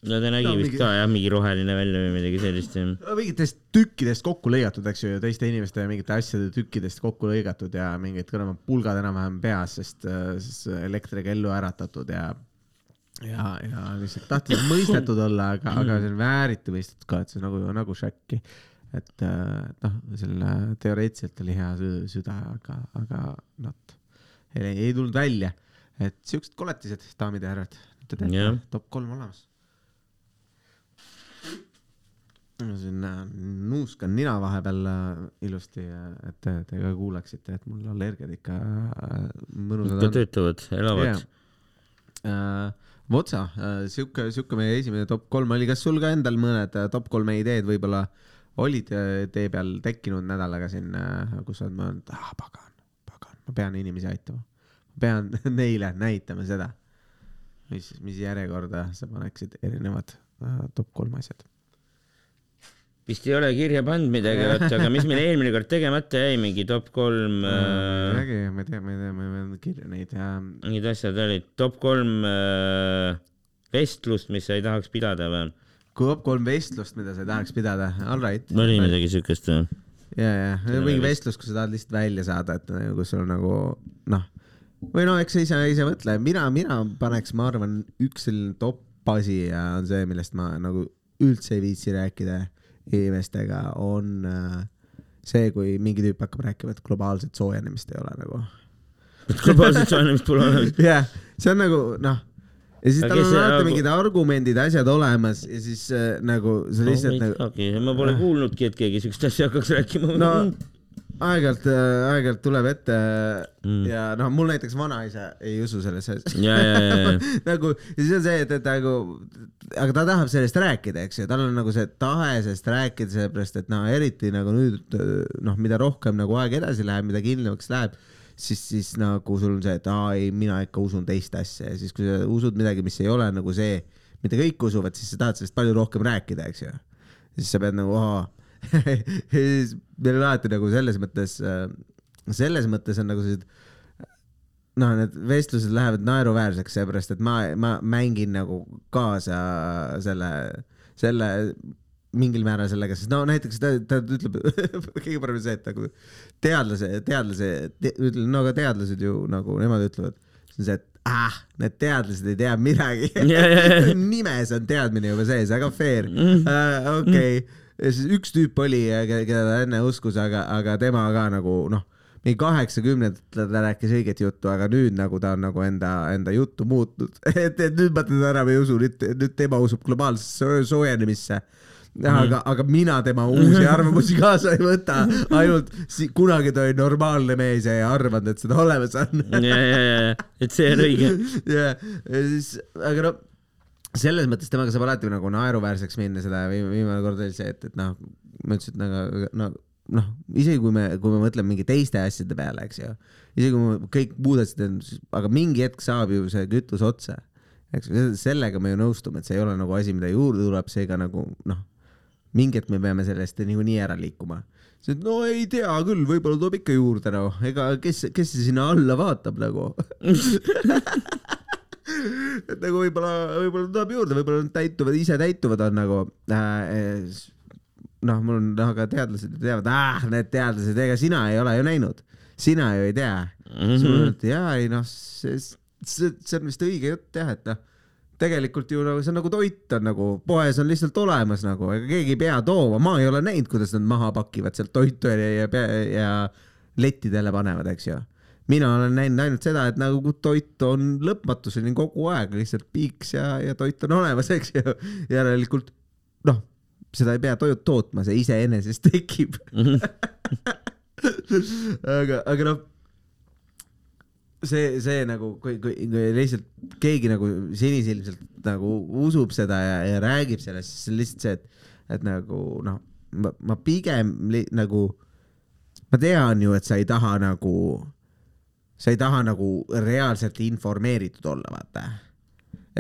No ta nägi No vist mingi- ka jah, mingi roheline välja või midagi sellist jah. mingitest tükkidest kokku lõigatud, eks ju, teiste inimeste mingite asjade tükkidest kokku lõigatud ja mingid kõrvad pulgad enam-vähem peas, sest, sest elektriga ellu äratatud ja ja, ja lihtsalt tahtis (coughs) mõistetud olla, aga, aga see on vääriti mõistetud ka, et see on nagu, nagu Shaki. et äh, noh, selline teoreetiliselt oli hea sü- süda, aga, aga noh, ei, ei tulnud välja. et siuksed koletised, daamid ja härrad, te Jah. teate, top kolm olemas ma siin äh, nuuskan nina vahepeal äh, ilusti, et te, ka kuuleksite, et mul allergiad ikka äh, mõnusad on. töötavad, elavad. Votsa, sihuke, sihuke meie esimene top kolm oli, kas sul ka endal mõned äh, top kolme ideed võib-olla olid äh, tee peal tekkinud nädalaga siin, kus sa oled mõelnud, ah pagan, pagan, ma pean inimesi aitama, ma pean (laughs) neile näitama seda, mis, mis järjekorda sa paneksid erinevad äh, top kolm asjad vist ei ole kirja pannud midagi, vaata, aga mis meil eelmine kord tegemata jäi, mingi top kolm äh, räägi, ma ei tea, ma ei tea, ma ei pannud kirja neid ja mingid asjad olid, top kolm äh, vestlust, mis sa ei tahaks pidada või? top kolm vestlust, mida sa tahaks pidada, all right. oli midagi siukest või? ja, ja mingi vestlus, kus sa tahad lihtsalt välja saada, et nagu, kus sul nagu noh, või no eks sa ise, ise mõtle, mina, mina paneks, ma arvan, üks selline top asi ja on see, millest ma nagu üldse ei viitsi rääkida inimestega, on äh, see, kui mingi tüüp hakkab rääkima, et globaalset soojenemist ei ole nagu. globaalset soojenemist pole olemas. (laughs) jah, see on nagu noh, ja siis tal on alati nagu- mingid argumendid, asjad olemas ja siis äh, nagu sa lihtsalt nagu ma pole kuulnudki, et keegi siukest asja hakkaks rääkima. no aeg-ajalt, aeg-ajalt tuleb ette Mm. ja noh, mul näiteks vanaisa ei usu sellesse asja. ja, ja, ja, ja, (laughs) nagu ja siis on see, et, et nagu, aga ta tahab sellest rääkida, eks ju, tal on nagu see tahe sellest rääkida, sellepärast et noh, eriti nagu nüüd noh, mida rohkem nagu aeg edasi läheb, mida kindlamaks läheb, siis, siis nagu sul on see, et aa ei, mina ikka usun teist asja ja siis, kui sa usud midagi, mis ei ole nagu see, mida kõik usuvad, siis sa tahad sellest palju rohkem rääkida, eks ju. siis sa pead nagu, ja (laughs) siis meil on alati nagu selles mõttes, selles mõttes on nagu sellised noh, need vestlused lähevad naeruväärseks, seepärast et ma, ma mängin nagu kaasa selle, selle mingil määral sellega, sest no näiteks ta, ta ütleb, (laughs) kõige parem see, et nagu teadlase, teadlase te,, ütleme, no aga teadlased ju nagu nemad ütlevad, see on see, et ah, need teadlased ei tea midagi (laughs) Ja, ja, ja. nimes on teadmine juba sees, aga fair uh,, okei okay.. Ja siis üks tüüp oli, keda ta enne uskus, aga, aga tema ka nagu noh, mingi kaheksakümnendatel ta rääkis õiget juttu, aga nüüd nagu ta on nagu enda, enda juttu muutnud, (laughs) et, et nüüd ma teda enam ei usu, nüüd, nüüd tema usub globaalsesse soo- soojenemisse. Aga, aga mina tema uusi (laughs) arvamusi kaasa ei võta, ainult si- kunagi ta oli normaalne mees ja ei arvanud, et seda olemas on. ja, ja, ja, et see on õige. (laughs) ja, ja siis, aga no selles mõttes temaga saab alati nagu naeruväärseks minna, seda viim- viimane kord oli see, et, et noh, ma ütlesin, et nagu no noh, isegi kui me, kui me mõtleme mingi teiste asjade peale, eks ju, isegi kui me kõik muud asjad, aga mingi hetk saab ju see kütus otsa, eks ju, sellega me ju nõustume, et see ei ole nagu asi, mida juurde tuleb, seega nagu noh, mingi hetk me peame sellest niikuinii ära liikuma. siis, et no ei tea küll, võib-olla tuleb ikka juurde no, ega kes, kes sinna alla vaatab nagu (laughs) et nagu võib-olla, võib-olla tuleb juurde, võib-olla nad täituvad, ise täituvad on nagu äh,. noh, mul on, noh, aga teadlased ju teavad, ah, need teadlased, ega sina ei ole ju näinud, sina ju ei tea mm. -hmm. jaa, ei noh, see, see, see on vist õige jutt jah, et noh, tegelikult ju nagu see on nagu toit on nagu poes on lihtsalt olemas nagu, ega keegi ei pea tooma, ma ei ole näinud, kuidas nad maha pakivad sealt toitu ja, ja, ja lettidele panevad, eks ju. Mina olen näinud ainult seda, et nagu toit on lõpmatuseni kogu aeg lihtsalt piiks ja, ja toit on olemas, eks ju. järelikult noh, seda ei pea toidu tootma, see iseenesest tekib. (laughs) aga, aga noh, see, see nagu, kui, kui, kui lihtsalt keegi nagu sinisilmselt nagu usub seda ja, ja räägib sellest, siis on lihtsalt see, et, et nagu noh, ma, ma pigem li, nagu, ma tean ju, et sa ei taha nagu, sa ei taha nagu reaalselt informeeritud olla, vaata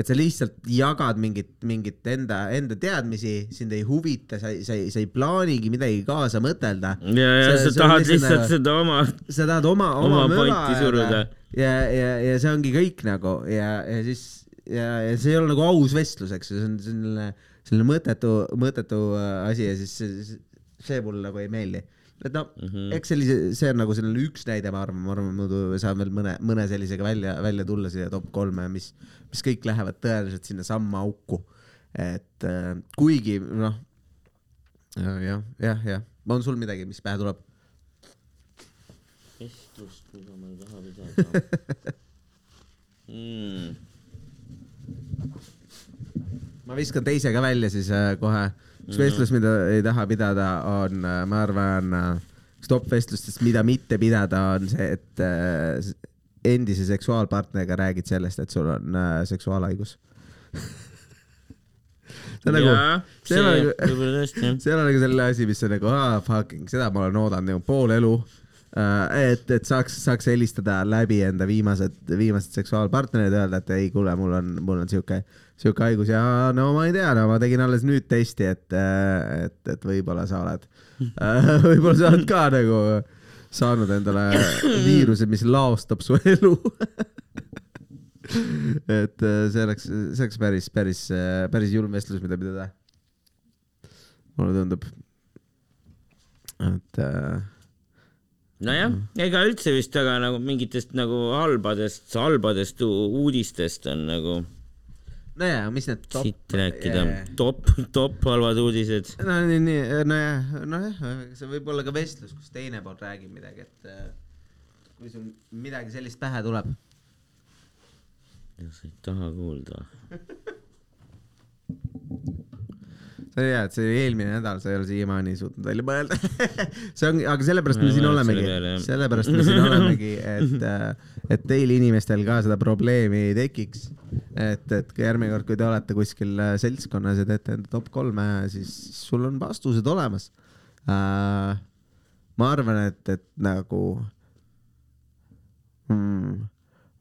et sa lihtsalt jagad mingit, mingit enda, enda teadmisi, sind ei huvita, sa ei, sa ei, sa ei plaanigi midagi kaasa mõtelda. ja, ja sa on tahad lihtsalt nagu- seda oma, sa tahad oma, oma, Oma möla pointi suruda. ja, ja, ja see ongi kõik nagu ja, ja siis ja, ja see ei ole nagu aus vestlus, eks ju, see on selline, selline mõttetu, mõttetu äh, asi ja siis see, see mulle nagu ei meeldi. Et noh mm -hmm., eks sellise, see on nagu selline üks näide, ma arvan, ma arvan, muidu saan veel mõne, mõne sellisega välja, välja tulla siia top kolme, mis, mis kõik lähevad tõenäoliselt sinnasamma auku. et äh, kuigi noh, jah, jah, jah, on sul midagi, mis pähe tuleb? vestlust, mida ma ei taha pidada (laughs) mm.. ma viskan teise ka välja siis äh, kohe. Üks vestlus, mida ei taha pidada, on, ma arvan, üks top vestlustest, mida mitte pidada, on see, et äh, endise seksuaalpartneriga räägid sellest, et sul on äh, seksuaalhaigus. (laughs) see on nagu, see on nagu, see on nagu selline asi, mis on nagu ah, fucking, seda ma olen oodanud nagu pool elu. et, et saaks, saaks helistada läbi enda viimased, viimased seksuaalpartnerid, öelda, et ei, kuule, mul on, mul on siuke, siuke haigus ja no ma ei tea, no ma tegin alles nüüd testi, et, et, et võib-olla sa oled, (laughs) võib-olla sa oled ka nagu saanud endale viiruse, mis laostab su elu. (laughs) et äh, see oleks, see oleks päris, päris, päris julm vestlus, mida pidada mulle tundub. et äh, nojah, ega üldse vist väga nagu mingitest nagu halbadest, halbadest uudistest on nagu nojah, mis need top siit rääkida. top, top halvad uudised. no nii, nii, nojah, nojah, see võib olla ka vestlus, kus teine pool räägib midagi, et äh, kui sul midagi sellist pähe tuleb. sa ei taha kuulda. (laughs) see oli hea, et see oli eelmine nädal, sa ei ole siiamaani suutnud välja mõelda. (laughs) see ongi, aga sellepärast me siin olemegi sellepärast me siin (laughs) olemegi, et, et teil inimestel ka seda probleemi ei tekiks. et, et kui järgmine kord, kui te olete kuskil äh, seltskonnas ja teete enda top kolme, siis siis sul on vastused olemas uh,. ma arvan, et, et nagu mm,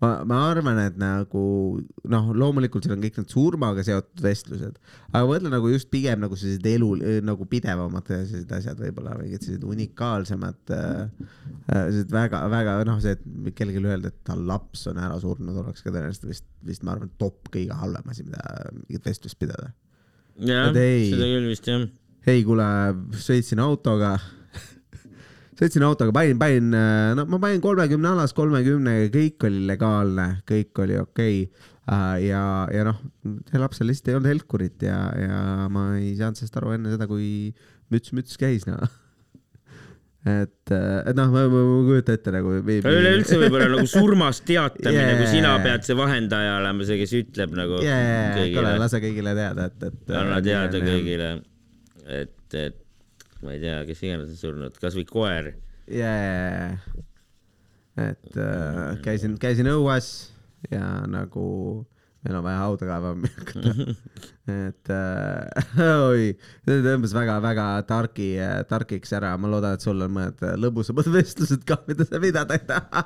ma, ma arvan, et nagu noh, loomulikult seal on kõik need surmaga seotud vestlused, aga ma mõtlen nagu just pigem nagu sellised elu nagu pidevamad sellised asjad, võib-olla mingid sellised unikaalsemad äh,, sellised väga-väga noh, see, et kellelegi öelda, et tal laps on ära surnud, oleks ka tõenäoliselt vist, vist ma arvan, top kõige halvem asi, mida mingit vestlust pidada. jah, seda küll vist jah. ei kuule, sõitsin autoga, sõitsin autoga, panin, panin, no ma panin kolmekümne alas kolmekümnega, kõik oli legaalne, kõik oli okei okay.. ja, ja noh, lapsel lihtsalt ei olnud helkurit ja, ja ma ei saanud sellest aru enne seda, kui müts, müts käis, noh. et, et noh, ma, ma, ma kujutan ette nagu. üleüldse võib-olla nagu surmast teatamine Yeah. kui sina pead see vahendaja olema, see, kes ütleb nagu jaa, kuule, lase kõigile teada, et, et. anna teada. kõigile, et, et ma ei tea, kes iganes on surnud, kasvõi koer. jaa, et äh, käisin, käisin õues ja nagu meil on vaja hauda kaevama hakata. (laughs) et äh, (laughs) oi, see tõmbas väga-väga targi, targiks ära, ma loodan, et sul on mõned lõbusamad (laughs) vestlused ka, mida sa pidada ei taha.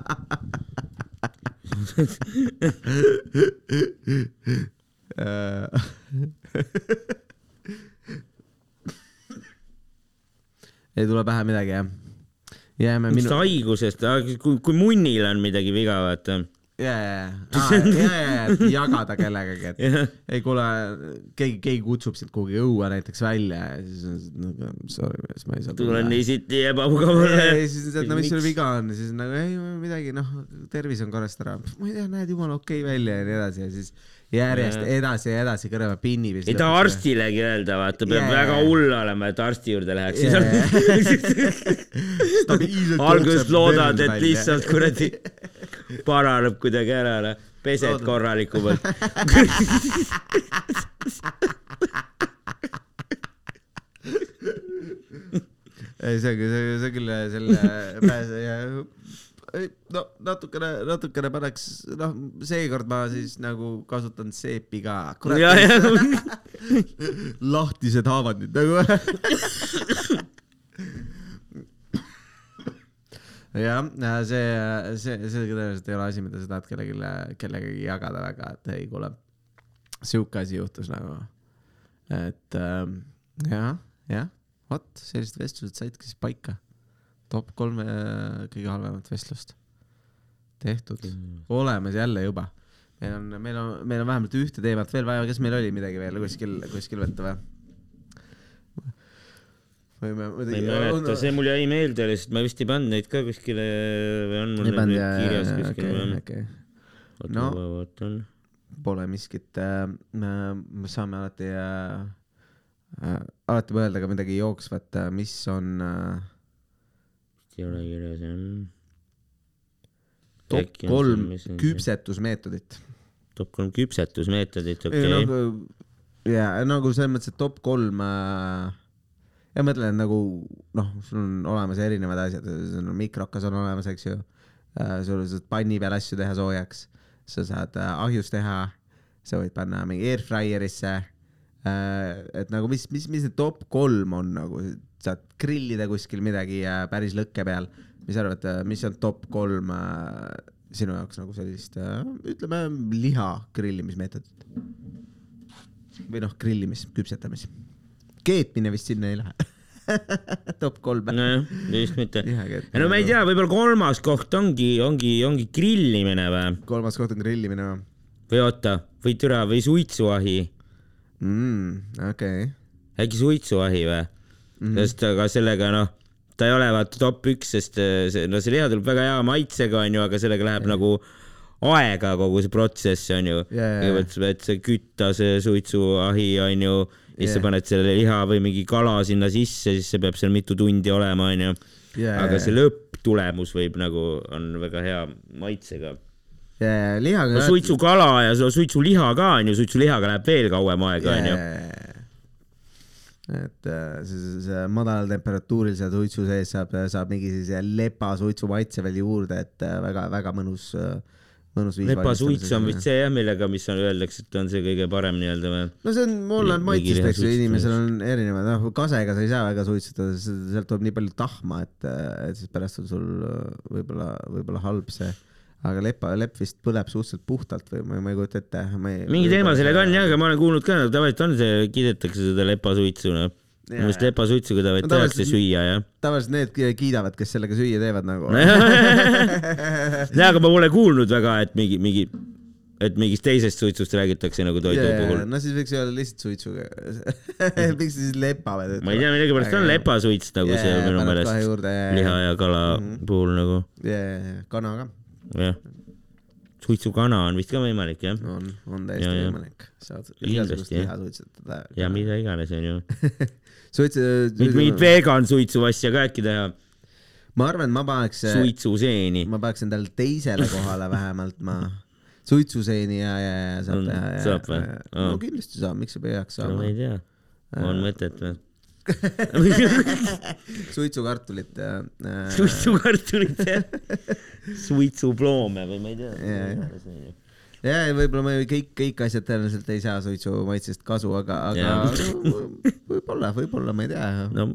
Ei tule pähe midagi jah? jääme mis minu. haigusest, kui, kui munnil on midagi viga, vaata. ja, ja, ja, ja, ja jagada kellegagi, et (laughs) jah, ei kuule, keegi, keegi kutsub sind kuhugi õue näiteks välja ja siis on nagu sorry, mees, ma ei saa tulen nii siti ebamugavale. ja siis ütled, no mis sul viga on siis nagu ei midagi, noh, tervis on korrast ära. ma ei tea, näed jumala okei okay välja ja nii edasi ja siis järjest Jaa. edasi ja edasi kõrva pinni. ei taha. arstilegi öelda, vaata, peab Jaa. väga hull olema, et arsti juurde läheks alguses loodad, et lihtsalt kuradi paraneb kuidagi ära, noh, pesed Loodame. korralikumalt. ei, see on küll, see on küll selle pääse ja ei, no natukene, natukene paneks, noh, seekord ma siis nagu kasutan seepi ka. (laughs) lahtised haavad nüüd nagu. jah, see, see, see tõenäoliselt ei ole asi, mida sa tahad kellelegi, kellegagi jagada väga, et ei kuule, sihuke asi juhtus nagu. et ähm, jah, jah, vot sellised vestlused saidki siis paika. Top kolm äh, kõige halvemat vestlust tehtud, olemas jälle juba. meil on, meil on, meil on vähemalt ühte teemat veel vaja, kas meil oli midagi veel kuskil, kuskil võtta või? võime ma ei mäleta, see mul jäi meelde lihtsalt, ma vist ei pannud neid ka kuskile või on mul need nüüd ja, kirjas kuskil okei, oota No. ma vaatan. pole miskit äh,. me saame alati äh,, äh, alati mõelda ka midagi jooksvat, mis on äh, ei ole kirjas jah. top kolm. küpsetusmeetodit. top kolm küpsetusmeetodit, ei okei. nagu, jaa, nagu selles mõttes, et top kolm äh, ja mõtlen nagu noh, sul on olemas erinevad asjad, sul on mikrokas on olemas, eks ju äh,. sul saad panni peal asju teha soojaks, sa saad äh, ahjus teha, sa võid panna mingi airfryer'isse äh,. et nagu mis, mis, mis need top kolm on nagu, saad grillida kuskil midagi äh, päris lõkke peal. mis sa arvad, mis on top kolm äh, sinu jaoks nagu sellist äh,, ütleme liha grillimismeetodit? või noh, grillimis, küpsetamis. keetmine vist sinna ei lähe. (laughs) top kolm. nojah, vist mitte. no ma ei tea, võib-olla kolmas koht ongi, ongi, ongi grillimine või? kolmas koht on grillimine või või oota, või türa või suitsuahi, mm,? okei okay.. äkki suitsuahi või? Mhm. sest aga sellega noh, ta ei ole vaata top üks, sest äh, see, no see liha tuleb väga hea maitsega onju, aga sellega läheb nagu aega kogu see protsess onju. Kõigepealt sa pead see kütta see suitsuahi onju, siis Jaa. sa paned selle liha või mingi kala sinna sisse, siis see peab seal mitu tundi olema onju. aga see lõpptulemus võib nagu, on väga hea maitsega. lihaga no suitsukala ja su- suitsuliha ka onju, suitsulihaga läheb veel kauem aega onju. Et äh, see, see, madalal temperatuuril seal suitsu sees saab, saab mingi sellise lepasuitsu maitse veel juurde, et väga-väga mõnus, mõnus viis. lepasuits on vist see jah, millega, mis on, öeldakse, et on see kõige parem nii-öelda või? no see on, Mingi maitsest, eks ju, inimesel on erinevad, noh, kasega sa ei saa väga suitsutada, sealt tuleb nii palju tahma, et, et siis pärast on sul äh, võib-olla, võib-olla halb see. Aga lepa, lepp vist põleb suhteliselt puhtalt või ma, ma ei kujuta ette. mingi teema sellega on jah, aga ma olen kuulnud ka, tavaliselt on see, kiidetakse seda lepasuitsu noh. minu meelest jaa. lepasuitsu ka No tehakse tavaliselt- süüa jah. tavaliselt need kiidavad, kes sellega süüa teevad nagu. jaa, aga ma pole kuulnud väga, et mingi, mingi, et mingist teisest suitsust räägitakse nagu toidu Yeah, puhul. no siis võiks öelda lihtsalt suitsuga. (laughs) miks siis lepavad? ma ei tea, millegipärast on lepasuits nagu see Jaa, minu meelest ja- liha ja kala puhul nagu yeah,. kana ka jah. suitsukana on vist ka võimalik jah. on, on täiesti ja. võimalik. saad igasugust liha suitsetada. ja mida iganes onju. (laughs) suits-, mingit, mingit vegan suitsu asja ka äkki teha. ma arvan, et ma paneks, suitsuseeni. ma paneks endale teisele kohale vähemalt ma, suitsuseeni ja, ja, ja saab teha. saab või? no kindlasti saab, miks sa peaks no ma saama ei. tea, on mõtet või? (laughs) suitsukartulit ja äh,. suitsukartulit jah, (laughs) suitsuploome või ma ei tea. ja, ja võib-olla ju kõik, kõik asjad tõenäoliselt ei saa suitsu maitsest kasu, aga, aga võib-olla, võib-olla ma ei tea No,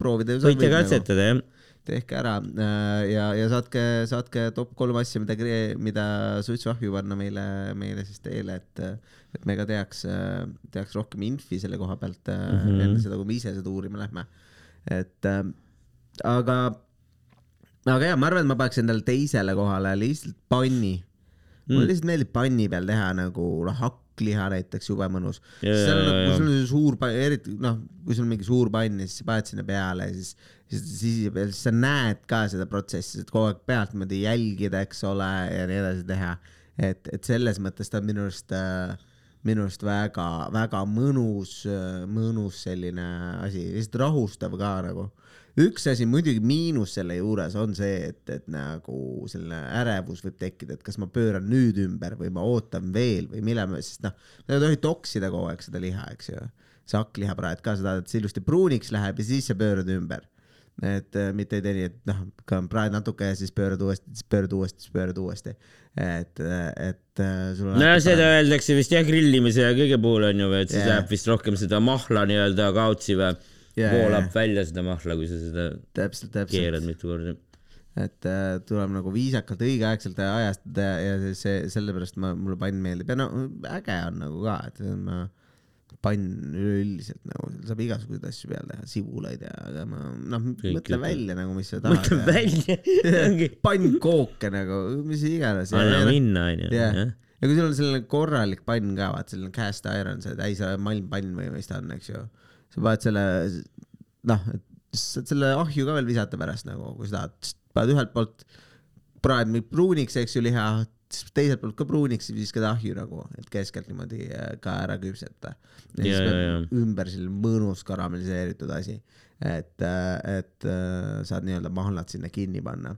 proovida võite katsetada jah. Tehke ära äh, ja, ja saatke, saatke top kolm asja, mida, mida suitsuahju panna meile, meile siis teele, et, et me ka teaks, teaks rohkem infi selle koha pealt mm. -hmm. enne seda, kui me ise seda uurima lähme. et äh, aga, aga ja ma arvan, et ma paneks endale teisele kohale lihtsalt panni mm.. mulle lihtsalt meeldib panni peal teha nagu noh, hakkliha näiteks jube mõnus. Jaa, seal on jaa, nagu, kui sul on suur eriti noh, kui sul on mingi suur pann ja siis sa paned sinna peale ja siis, siis, siis sa näed ka seda protsessi, et kogu aeg pealt niimoodi jälgida, eks ole, ja nii edasi teha. et, et selles mõttes ta on minu arust äh, minu arust väga-väga mõnus, mõnus selline asi, lihtsalt rahustav ka nagu. üks asi muidugi miinus selle juures on see, et, et nagu selline ärevus võib tekkida, et kas ma pööran nüüd ümber või ma ootan veel või millal ma, sest noh, sa ei tohi toksida kogu aeg seda liha, eks ju. see hakklihapraed ka, sa tahad, et see ilusti pruuniks läheb ja siis sa pöörad ümber et äh, mitte ei tee nii, et noh, praed natuke ja siis pöörad uuesti, siis pöörad uuesti, siis pöörad uuesti. et, et äh, sul on. no seda öeldakse vist jah, grillimise ja kõige puhul on ju, et siis Jaa. läheb vist rohkem seda mahla nii-öelda kaotsi või Jaa, voolab jaa. välja seda mahla, kui sa seda täpselt, keerad täpselt, mitu korda. et äh, tuleb nagu viisakalt õigeaegselt ajastada ja, ja see, sellepärast ma, mulle pann meeldib ja no äge on nagu ka, et ma pann üleüldiselt nagu, seal saab igasuguseid asju peale teha, sibulaid ja, aga ma noh, mõtle välja nagu, mis sa tahad mõtle. välja, (laughs) pannkooke nagu, mis iganes. anna minna, onju. jah, ja kui sul on selline korralik pann ka, vaat selline cast iron, see täis malmpann või mis ta on, eks ju. sa paned selle, noh, saad selle ahju ka veel visata pärast nagu, kui sa tahad, paned ühelt poolt, praed pruuniks, eks ju, liha, teiselt poolt ka pruuniks ja viskad ahju nagu, et keskelt niimoodi äh, ka ära küpseta. ja siis peab ümber selline mõnus karamelliseeritud asi, et, et äh, saad nii-öelda mahlad sinna kinni panna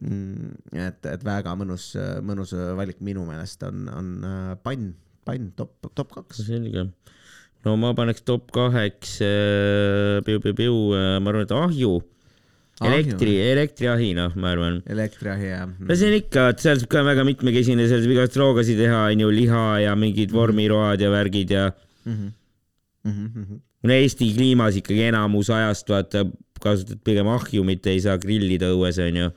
mm,. et, et väga mõnus, mõnus valik minu meelest on, on äh, pann, pann top, top kaks. selge. no ma paneks top kaheks äh, piu-piu-piu, ma arvan, et ahju. elektri, elektriahi, noh, ma arvan. elektriahi ja. no see on ikka, et seal saab ka väga mitmekesine, seal saab igast roogasid teha, onju, liha ja mingid vormiroad ja värgid ja mm. -hmm. no Eesti kliimas ikkagi enamus ajast vaata kasutad pigem ahju, mitte ei saa grillida õues onju.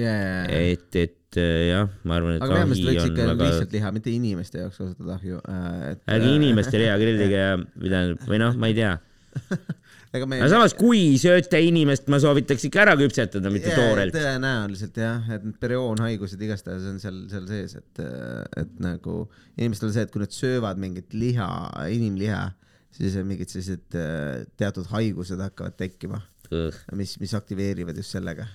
yeah.. et, et äh, jah, ma arvan, et aga vähemasti ahi võiks ikka väga, lihtsalt liha, mitte inimeste jaoks kasutada ahju äh,. ärge inimestele hea (laughs) grillige ja, või tähendab, või noh, ma ei tea. (laughs) ega me aga samas, kui sööte inimest, ma soovitaks ikka ära küpsetada, mitte toorelt. tõenäoliselt jah, et need perioonhaigused igastahes on seal, seal sees, et, et nagu inimestel on see, et kui nad söövad mingit liha, inimliha, siis on mingid sellised äh, teatud haigused hakkavad tekkima, mis, mis aktiveerivad just sellega.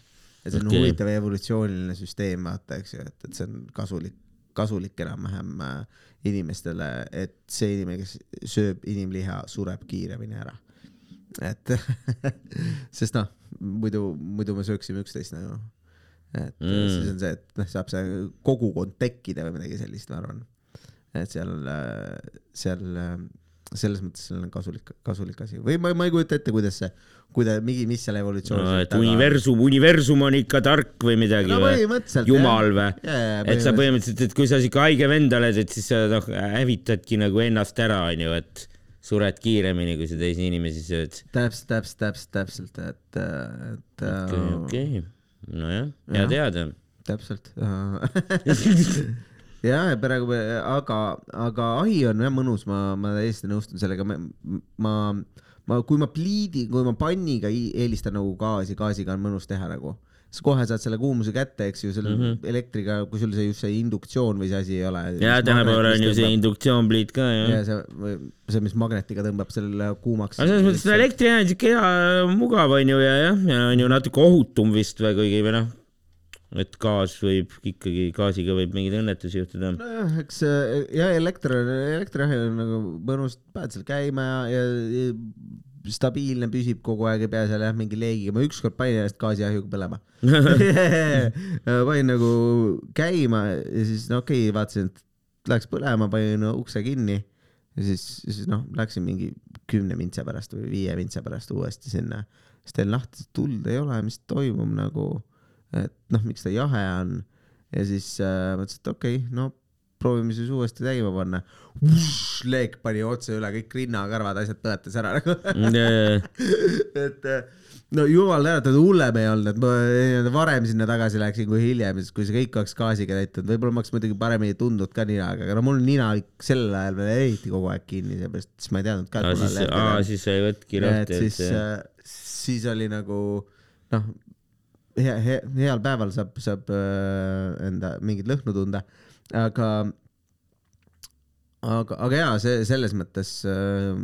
et see on okay. huvitav evolutsiooniline süsteem, vaata, eks ju, et, et see on kasulik, kasulik enam-vähem äh, inimestele, et see inimene, kes sööb inimliha, sureb kiiremini ära. Et (laughs) sest noh, muidu, muidu me sööksime üksteist nagu. et mm. Siis on see, et noh, saab see kogukond tekkida või midagi sellist, ma arvan. et seal, seal selles mõttes see on kasulik, kasulik asi või ma, ma ei kujuta ette, kuidas see, kuida-, mingi, mis seal evolutsioonis no,. et universum, universum on ikka tark või midagi no või? jumal või? et sa põhimõtteliselt, et kui sa siuke haige vend oled, et siis sa noh hävitadki nagu ennast ära, onju, et sured kiiremini, kui sa teisi inimesi sööd. täpselt, täpselt, täpselt, täpselt, et, et okei, äh, okei, nojah, hea teada. täpselt. ja, ja praegu, aga, aga ahi on jah mõnus, ma, ma täiesti nõustun sellega, ma, ma, ma, kui ma pliidi, kui ma panniga eelistan nagu gaasi, gaasiga on mõnus teha nagu. Siis kohe saad selle kuumuse kätte, eks ju, selle mm. -hmm. elektriga, kui sul see just see induktsioon või see asi ei ole. ja tänapäeval on ju see induktsioonpliit ka ja jah. see, see, mis magnetiga tõmbab selle kuumaks. aga selles mõttes seda elektrijaam on siuke hea, mugav onju ja jah, ja on ju natuke ohutum vist või kuigi või noh, et gaas võib ikkagi, gaasiga võib mingeid õnnetusi juhtuda. nojah, eks äh, ja elekter, elektriahi on nagu mõnus, paned seal käima ja, ja, ja stabiilne püsib kogu aeg, ei pea seal jah mingi leegiga, ma ükskord panin ennast gaasiahjuga põlema. (laughs) panin nagu käima ja siis no okei okay,, vaatasin, et läks põlema, panin no, ukse kinni ja siis, siis noh, läksin mingi kümne mintsa pärast või viie mintsa pärast uuesti sinna. siis teen lahti, tuld ei ole, mis toimub nagu, et noh, miks ta jahe on ja siis äh, mõtlesin, et okei okay,, no proovime siis uuesti käima panna. leek pani otse üle kõik rinnakarvad, asjad põletas ära nagu. (laughs) et äh, no jumal tänatud, hullem ei olnud, et ma äh, varem sinna tagasi läksin kui hiljem, siis kui see kõik oleks gaasiga täitud, võib-olla ma oleks muidugi paremini tundnud ka ninaga, aga no mul nina sellel ajal veel eriti kogu aeg kinni, seepärast siis ma ei teadnud ka. siis, siis sa ei et lahti, siis et, siis oli nagu noh, hea, hea, heal päeval saab, saab äh, enda mingit lõhnu tunda, aga, aga, aga jaa, see selles mõttes äh,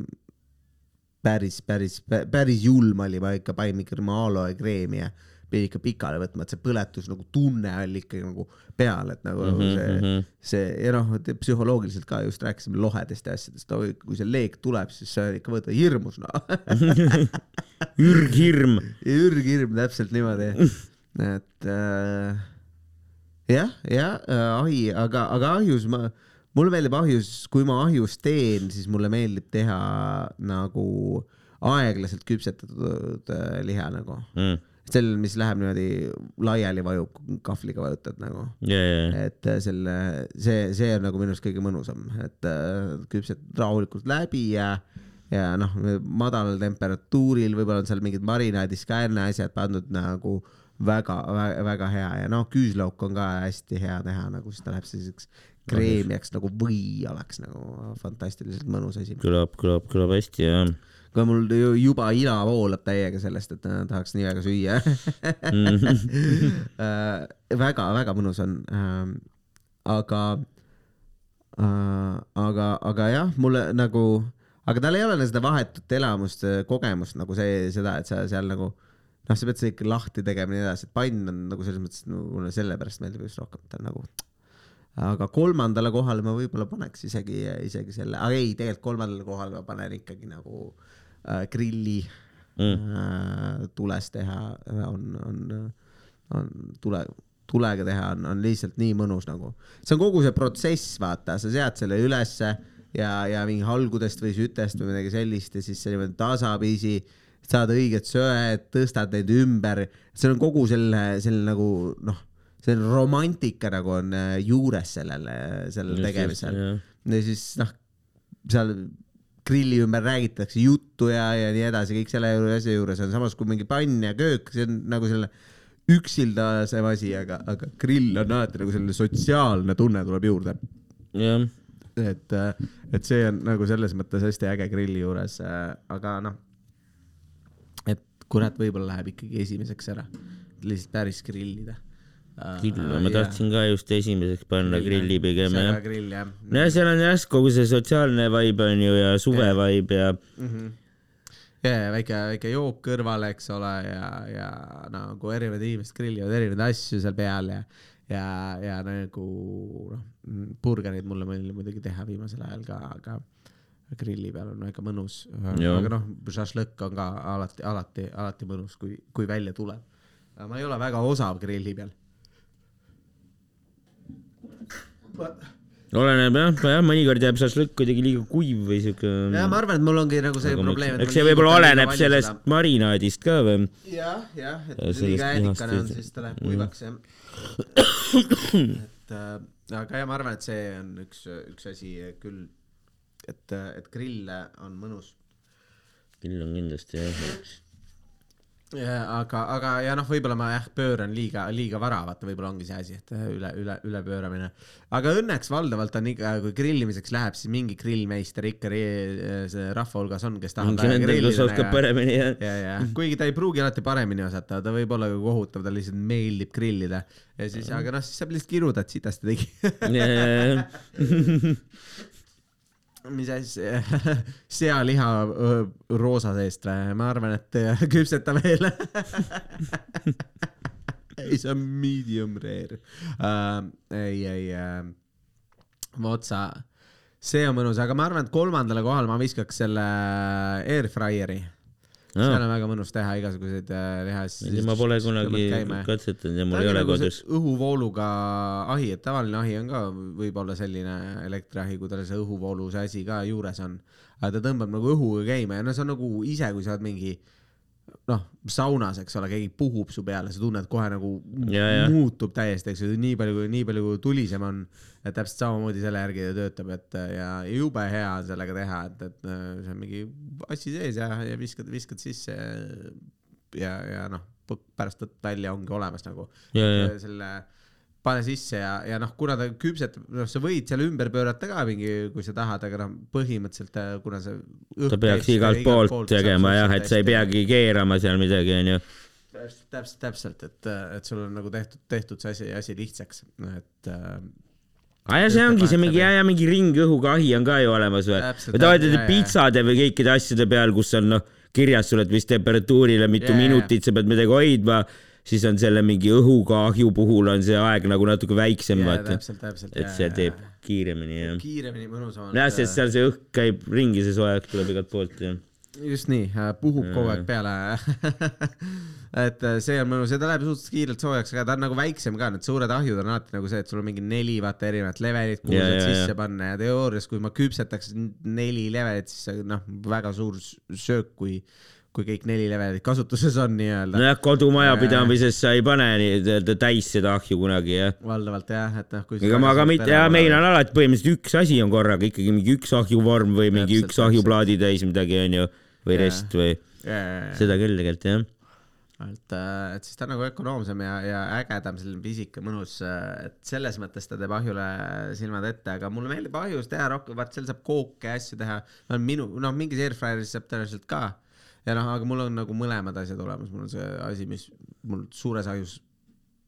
päris, päris, päris julm oli, ma ikka panin ikka aloe kreemi ja pidi ikka pikale võtma, et see põletus nagu tunne oli ikkagi nagu peal, et nagu mm -hmm, see mhm. see ja noh, psühholoogiliselt ka just rääkisime lohedest ja asjadest, kui see leek tuleb, siis sa ikka võtad hirmus noh. (laughs) ürghirm. ürghirm täpselt niimoodi, et äh, jah, jah äh,, ahi, aga, aga ahjus ma, mulle meeldib ahjus, kui ma ahjus teen, siis mulle meeldib teha nagu aeglaselt küpsetatud äh, liha nagu, Mm. sel, mis läheb niimoodi laiali, vajub, kahvliga vajutad nagu. Ja, ja, et äh, selle, see, see on nagu minu arust kõige mõnusam, et äh, küpsetad rahulikult läbi ja, ja noh, madalal temperatuuril, võib-olla on seal mingid marinaadis ka enne asjad pandud nagu väga, väga, väga hea ja noh, küüslauk on ka hästi hea teha nagu, siis ta läheb selliseks kreemiaks nagu või oleks nagu fantastiliselt mõnus asi. kõlab, kõlab, kõlab hästi ja. aga mul ju juba ila voolab täiega sellest, et äh, tahaks nii väga süüa (laughs) väga-väga mõnus on ähm,. aga äh,, aga, aga jah, mulle nagu, aga tal ei ole seda vahetut elamust, kogemust nagu see, seda, et sa seal nagu noh, sa pead seda ikka lahti tegema ja nii edasi, et pann on nagu selles mõttes no,, mulle sellepärast meeldib just rohkem, ta on nagu aga kolmandale kohale ma võib-olla paneks isegi, isegi selle, aga ei, tegelikult kolmandale kohale ma panen ikkagi nagu äh, grilli mm. äh, tules teha on, on, on tule, tulega teha on, on lihtsalt nii mõnus nagu. see on kogu see protsess, vaata, sa sead selle ülesse ja, ja mingi halgudest või sütest või midagi sellist ja siis sa niimoodi tasapisi saad õiged söed, tõstad neid ümber, see on kogu selle, selle nagu noh, see romantika nagu on äh, juures sellele, sellel tegemisel. ja siis noh, seal grilli ümber räägitakse juttu ja, ja nii edasi, kõik selle asja juures on samas kui mingi pann ja köök, see on nagu selle üksildasem asi, aga, aga grill on alati nagu selline sotsiaalne tunne tuleb juurde. jah, et, et see on nagu selles mõttes hästi äge grilli juures, aga noh, kurat, võib-olla läheb ikkagi esimeseks ära, lihtsalt päris grillida. küll, ma tahtsin ka just esimeseks panna grilli pigem jah. grill jah. no ja seal on jah, kogu see sotsiaalne vibe on ju ja suve vibe ja ja, ja väike, väike jook kõrvale, eks ole, ja, ja nagu erinevad inimesed grillivad erinevaid asju seal peal ja, ja, ja nagu noh, burgereid mulle meeldib muidugi teha viimasel ajal ka, aga grilli peal on väga mõnus. Aga noh, šašlõkk on ka alati, alati, alati mõnus, kui, kui välja tuleb. ma ei ole väga osav grilli peal. oleneb jah, jah, mõnikord jääb šašlõkk kuidagi liiga kuiv või siuke. ja ma arvan, et mul ongi nagu see probleem. eks see võib-olla oleneb sellest marinaadist ka või? jah, jah, et Ja kui liiga äädikane on, siis ta läheb Mm. kuivaks jah. (coughs) et äh, aga jah, ma arvan, et see on üks, üks asi küll, et, et grill on mõnus. küll on kindlasti jah. aga, aga ja noh, võib-olla ma jah pööran liiga, liiga vara, vaata võib-olla ongi see asi, et üle, üle, ülepööramine. aga õnneks valdavalt on ikka, kui grillimiseks läheb, siis mingi grillmeister ikka see rahva hulgas on, kes tahab kes oskab. paremini jah. ja, ja kuigi ta ei pruugi alati paremini osata, ta võib olla ka kohutav, talle lihtsalt meeldib grillida ja siis, aga noh, siis saab lihtsalt kiruda, et sitasti tegi. (laughs) mis asja, (laughs) sealiha roosa seest või? ma arvan, et öö, küpseta veel. (laughs) ei, see on medium rare uh,. ei, ei uh,, otsa, see on mõnus, aga ma arvan, et kolmandale kohale ma viskaks selle air fryer'i. Seal on väga mõnus teha igasuguseid äh, lihaasju. ma pole kunagi katsetanud ja mul ei ole kodus. õhuvooluga ahi, et tavaline ahi on ka võib-olla selline elektriahi, kui tal see õhuvoolu see asi ka juures on. aga ta tõmbab nagu õhuga käima ja no see on nagu ise, kui sa oled mingi noh, saunas, eks ole, keegi puhub su peale, sa tunned kohe nagu Ja, ja. muutub täiesti, eks ju, nii palju, nii palju kui tulisem on. täpselt samamoodi selle järgi ta töötab, et ja jube hea on sellega teha, et, et äh, see on mingi asi sees ja, ja viskad, viskad sisse ja, ja, ja noh, pärast võtad välja, ongi olemas nagu selle pane sisse ja, ja noh, kuna ta küpsetab, noh, sa võid seal ümber pöörata ka mingi, kui sa tahad, aga noh, põhimõtteliselt äh, kuna see ta peaks igalt poolt tegema jah, et sa ei peagi keerama seal midagi, onju. täpselt, täpselt, et, et sul on nagu tehtud, tehtud see asi, asi lihtsaks, et äh, aa ja see ongi see mingi, ja, ja mingi ringõhuga ahi on ka ju olemas või? Või tavaliselt pitsade või kõikide asjade peal, kus on noh, kirjas sul, et mis temperatuurile, mitu jaa. minutit sa pead midagi hoidma, siis on selle mingi õhukahju puhul on see aeg nagu natuke väiksem, vaata. et see teeb kiiremini ja. kiiremini, mõnusamalt. jah, sest seal see õhk käib ringi, see õhk tuleb igalt poolt ja. just nii, puhub kogu aeg peale. (laughs) et äh, see on mõnus ja ta läheb suhteliselt kiirelt soojaks, aga ta on nagu väiksem ka, need suured ahjud on alati nagu see, et sul on mingi neli vaata erinevat levelit, kuhu Ja, saad ja, sisse ja. panna ja teoorias, kui ma küpsetaks neli levelit, siis noh, väga suur söök, kui, kui kõik neli levelit kasutuses on nii-öelda. nojah, kodumajapidamises sa ei pane nii-öelda täis seda ahju kunagi jah. valdavalt jah, et noh, kui. ega ma ka mitte, ja meil on alati põhimõtteliselt üks asi on korraga ikkagi mingi üks ahjuvorm või mingi üks ahjuplaadi täis midagi onju või Jaa. rest või seda küll tegelikult jah. et, et siis ta on nagu ökonoomsem ja, ja ägedam, selline pisike, mõnus, et selles mõttes ta teeb ahjule silmad ette, aga mulle meeldib ahjus teha rohkem, vaat seal saab kooke ja asju teha, no minu, noh, mingis airfryeris saab tõenäoliselt ka. Ja noh, aga mul on nagu mõlemad asjad olemas, mul on see asi, mis mul suures ahjus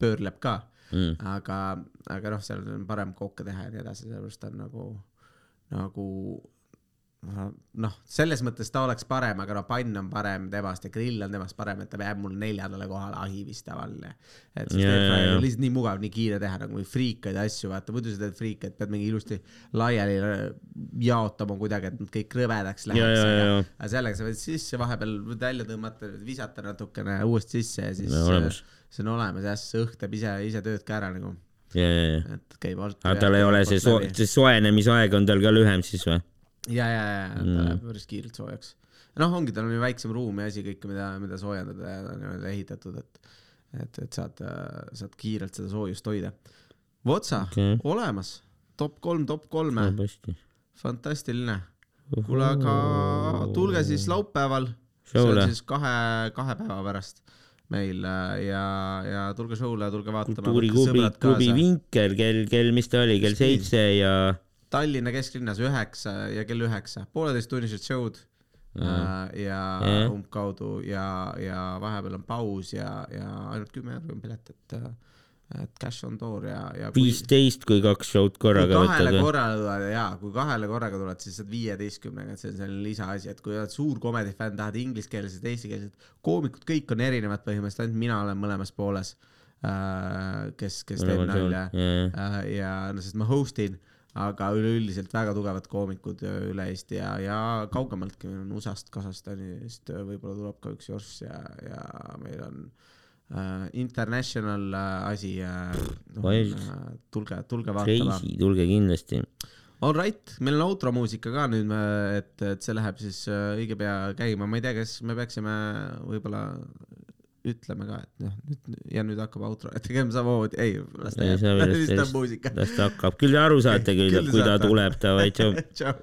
pöörleb ka Mm. aga, aga noh, seal on parem kooke teha ja nii edasi, sellepärast ta on nagu, nagu noh, selles mõttes ta oleks parem, aga noh, pann on parem temast ja grill on temast parem, et ta jääb mul neljandale kohale ahi vist tavaline. et siis airfryer ja. on lihtsalt nii mugav, nii kiire teha nagu friikaid asju, vaata muidu sa teed friikaid, pead mingi ilusti laiali jaotama kuidagi, et nad kõik rõvedaks läheks ja, ja aga sellega sa võid sisse vahepeal välja tõmmata, visata natukene uuesti sisse ja siis olemas. äh, see on olemas jah, see õhk teeb ise, ise tööd ka ära nagu, et käib alt. aga tal ei ole see see soenemisaeg on tal ka lühem siis või? ja, ja, ja, ta Mm. läheb päris kiirelt soojaks. noh, ongi, tal on ju väiksem ruum ja asi kõike, mida, mida soojendada ja niimoodi ehitatud, et, et, et saad, saad kiirelt seda soojust hoida. Votsa okay., olemas, top kolm, top kolme, fantastiline. kuule, aga tulge siis laupäeval, see on siis kahe, kahe päeva pärast meil äh, ja, ja tulge show'le, tulge vaatama. kultuuriklubi, klubi Vinker kell, kell, mis ta oli, kell seitse ja Tallinna kesklinnas üheksa ja kell üheksa, pooleteisttunnised show'd äh, ja Jah. umbkaudu ja, ja vahepeal on paus ja, ja ainult kümme euri on pilet, et, et cash on door ja, ja viisteist, kui kaks show'd korraga kahele võtad. korraga tuled ja kui kahele korraga tuled, siis saad viieteistkümnega, et see on selline lisaasi, et kui oled suur comedy fänn, tahad ingliskeelset, eestikeelset, koomikud kõik on erinevad põhimõtteliselt, ainult mina olen mõlemas pooles, kes, kes teeb nalja Äh, ja no sest ma host in, aga üleüldiselt väga tugevad koomikud äh, üle Eesti ja, ja kaugemaltki, meil on USA-st, Kasahstanist äh, võib-olla tuleb ka üks jorss ja, ja meil on äh, international äh, asi äh,. Wild. Äh, tulge, tulge vaatama. Tulge kindlasti. All right, meil on outro muusika ka nüüd, et, et see läheb siis äh, õige pea käima, ma ei tea, kas me peaksime võib-olla ütleme ka, et noh, nüüd ja nüüd hakkab outro, et tegema samamoodi, ei, las ta jääb las (laughs) muusika. las ta hakkab, küll te aru saate (laughs) küll kui ta tuleb, davai, tšau.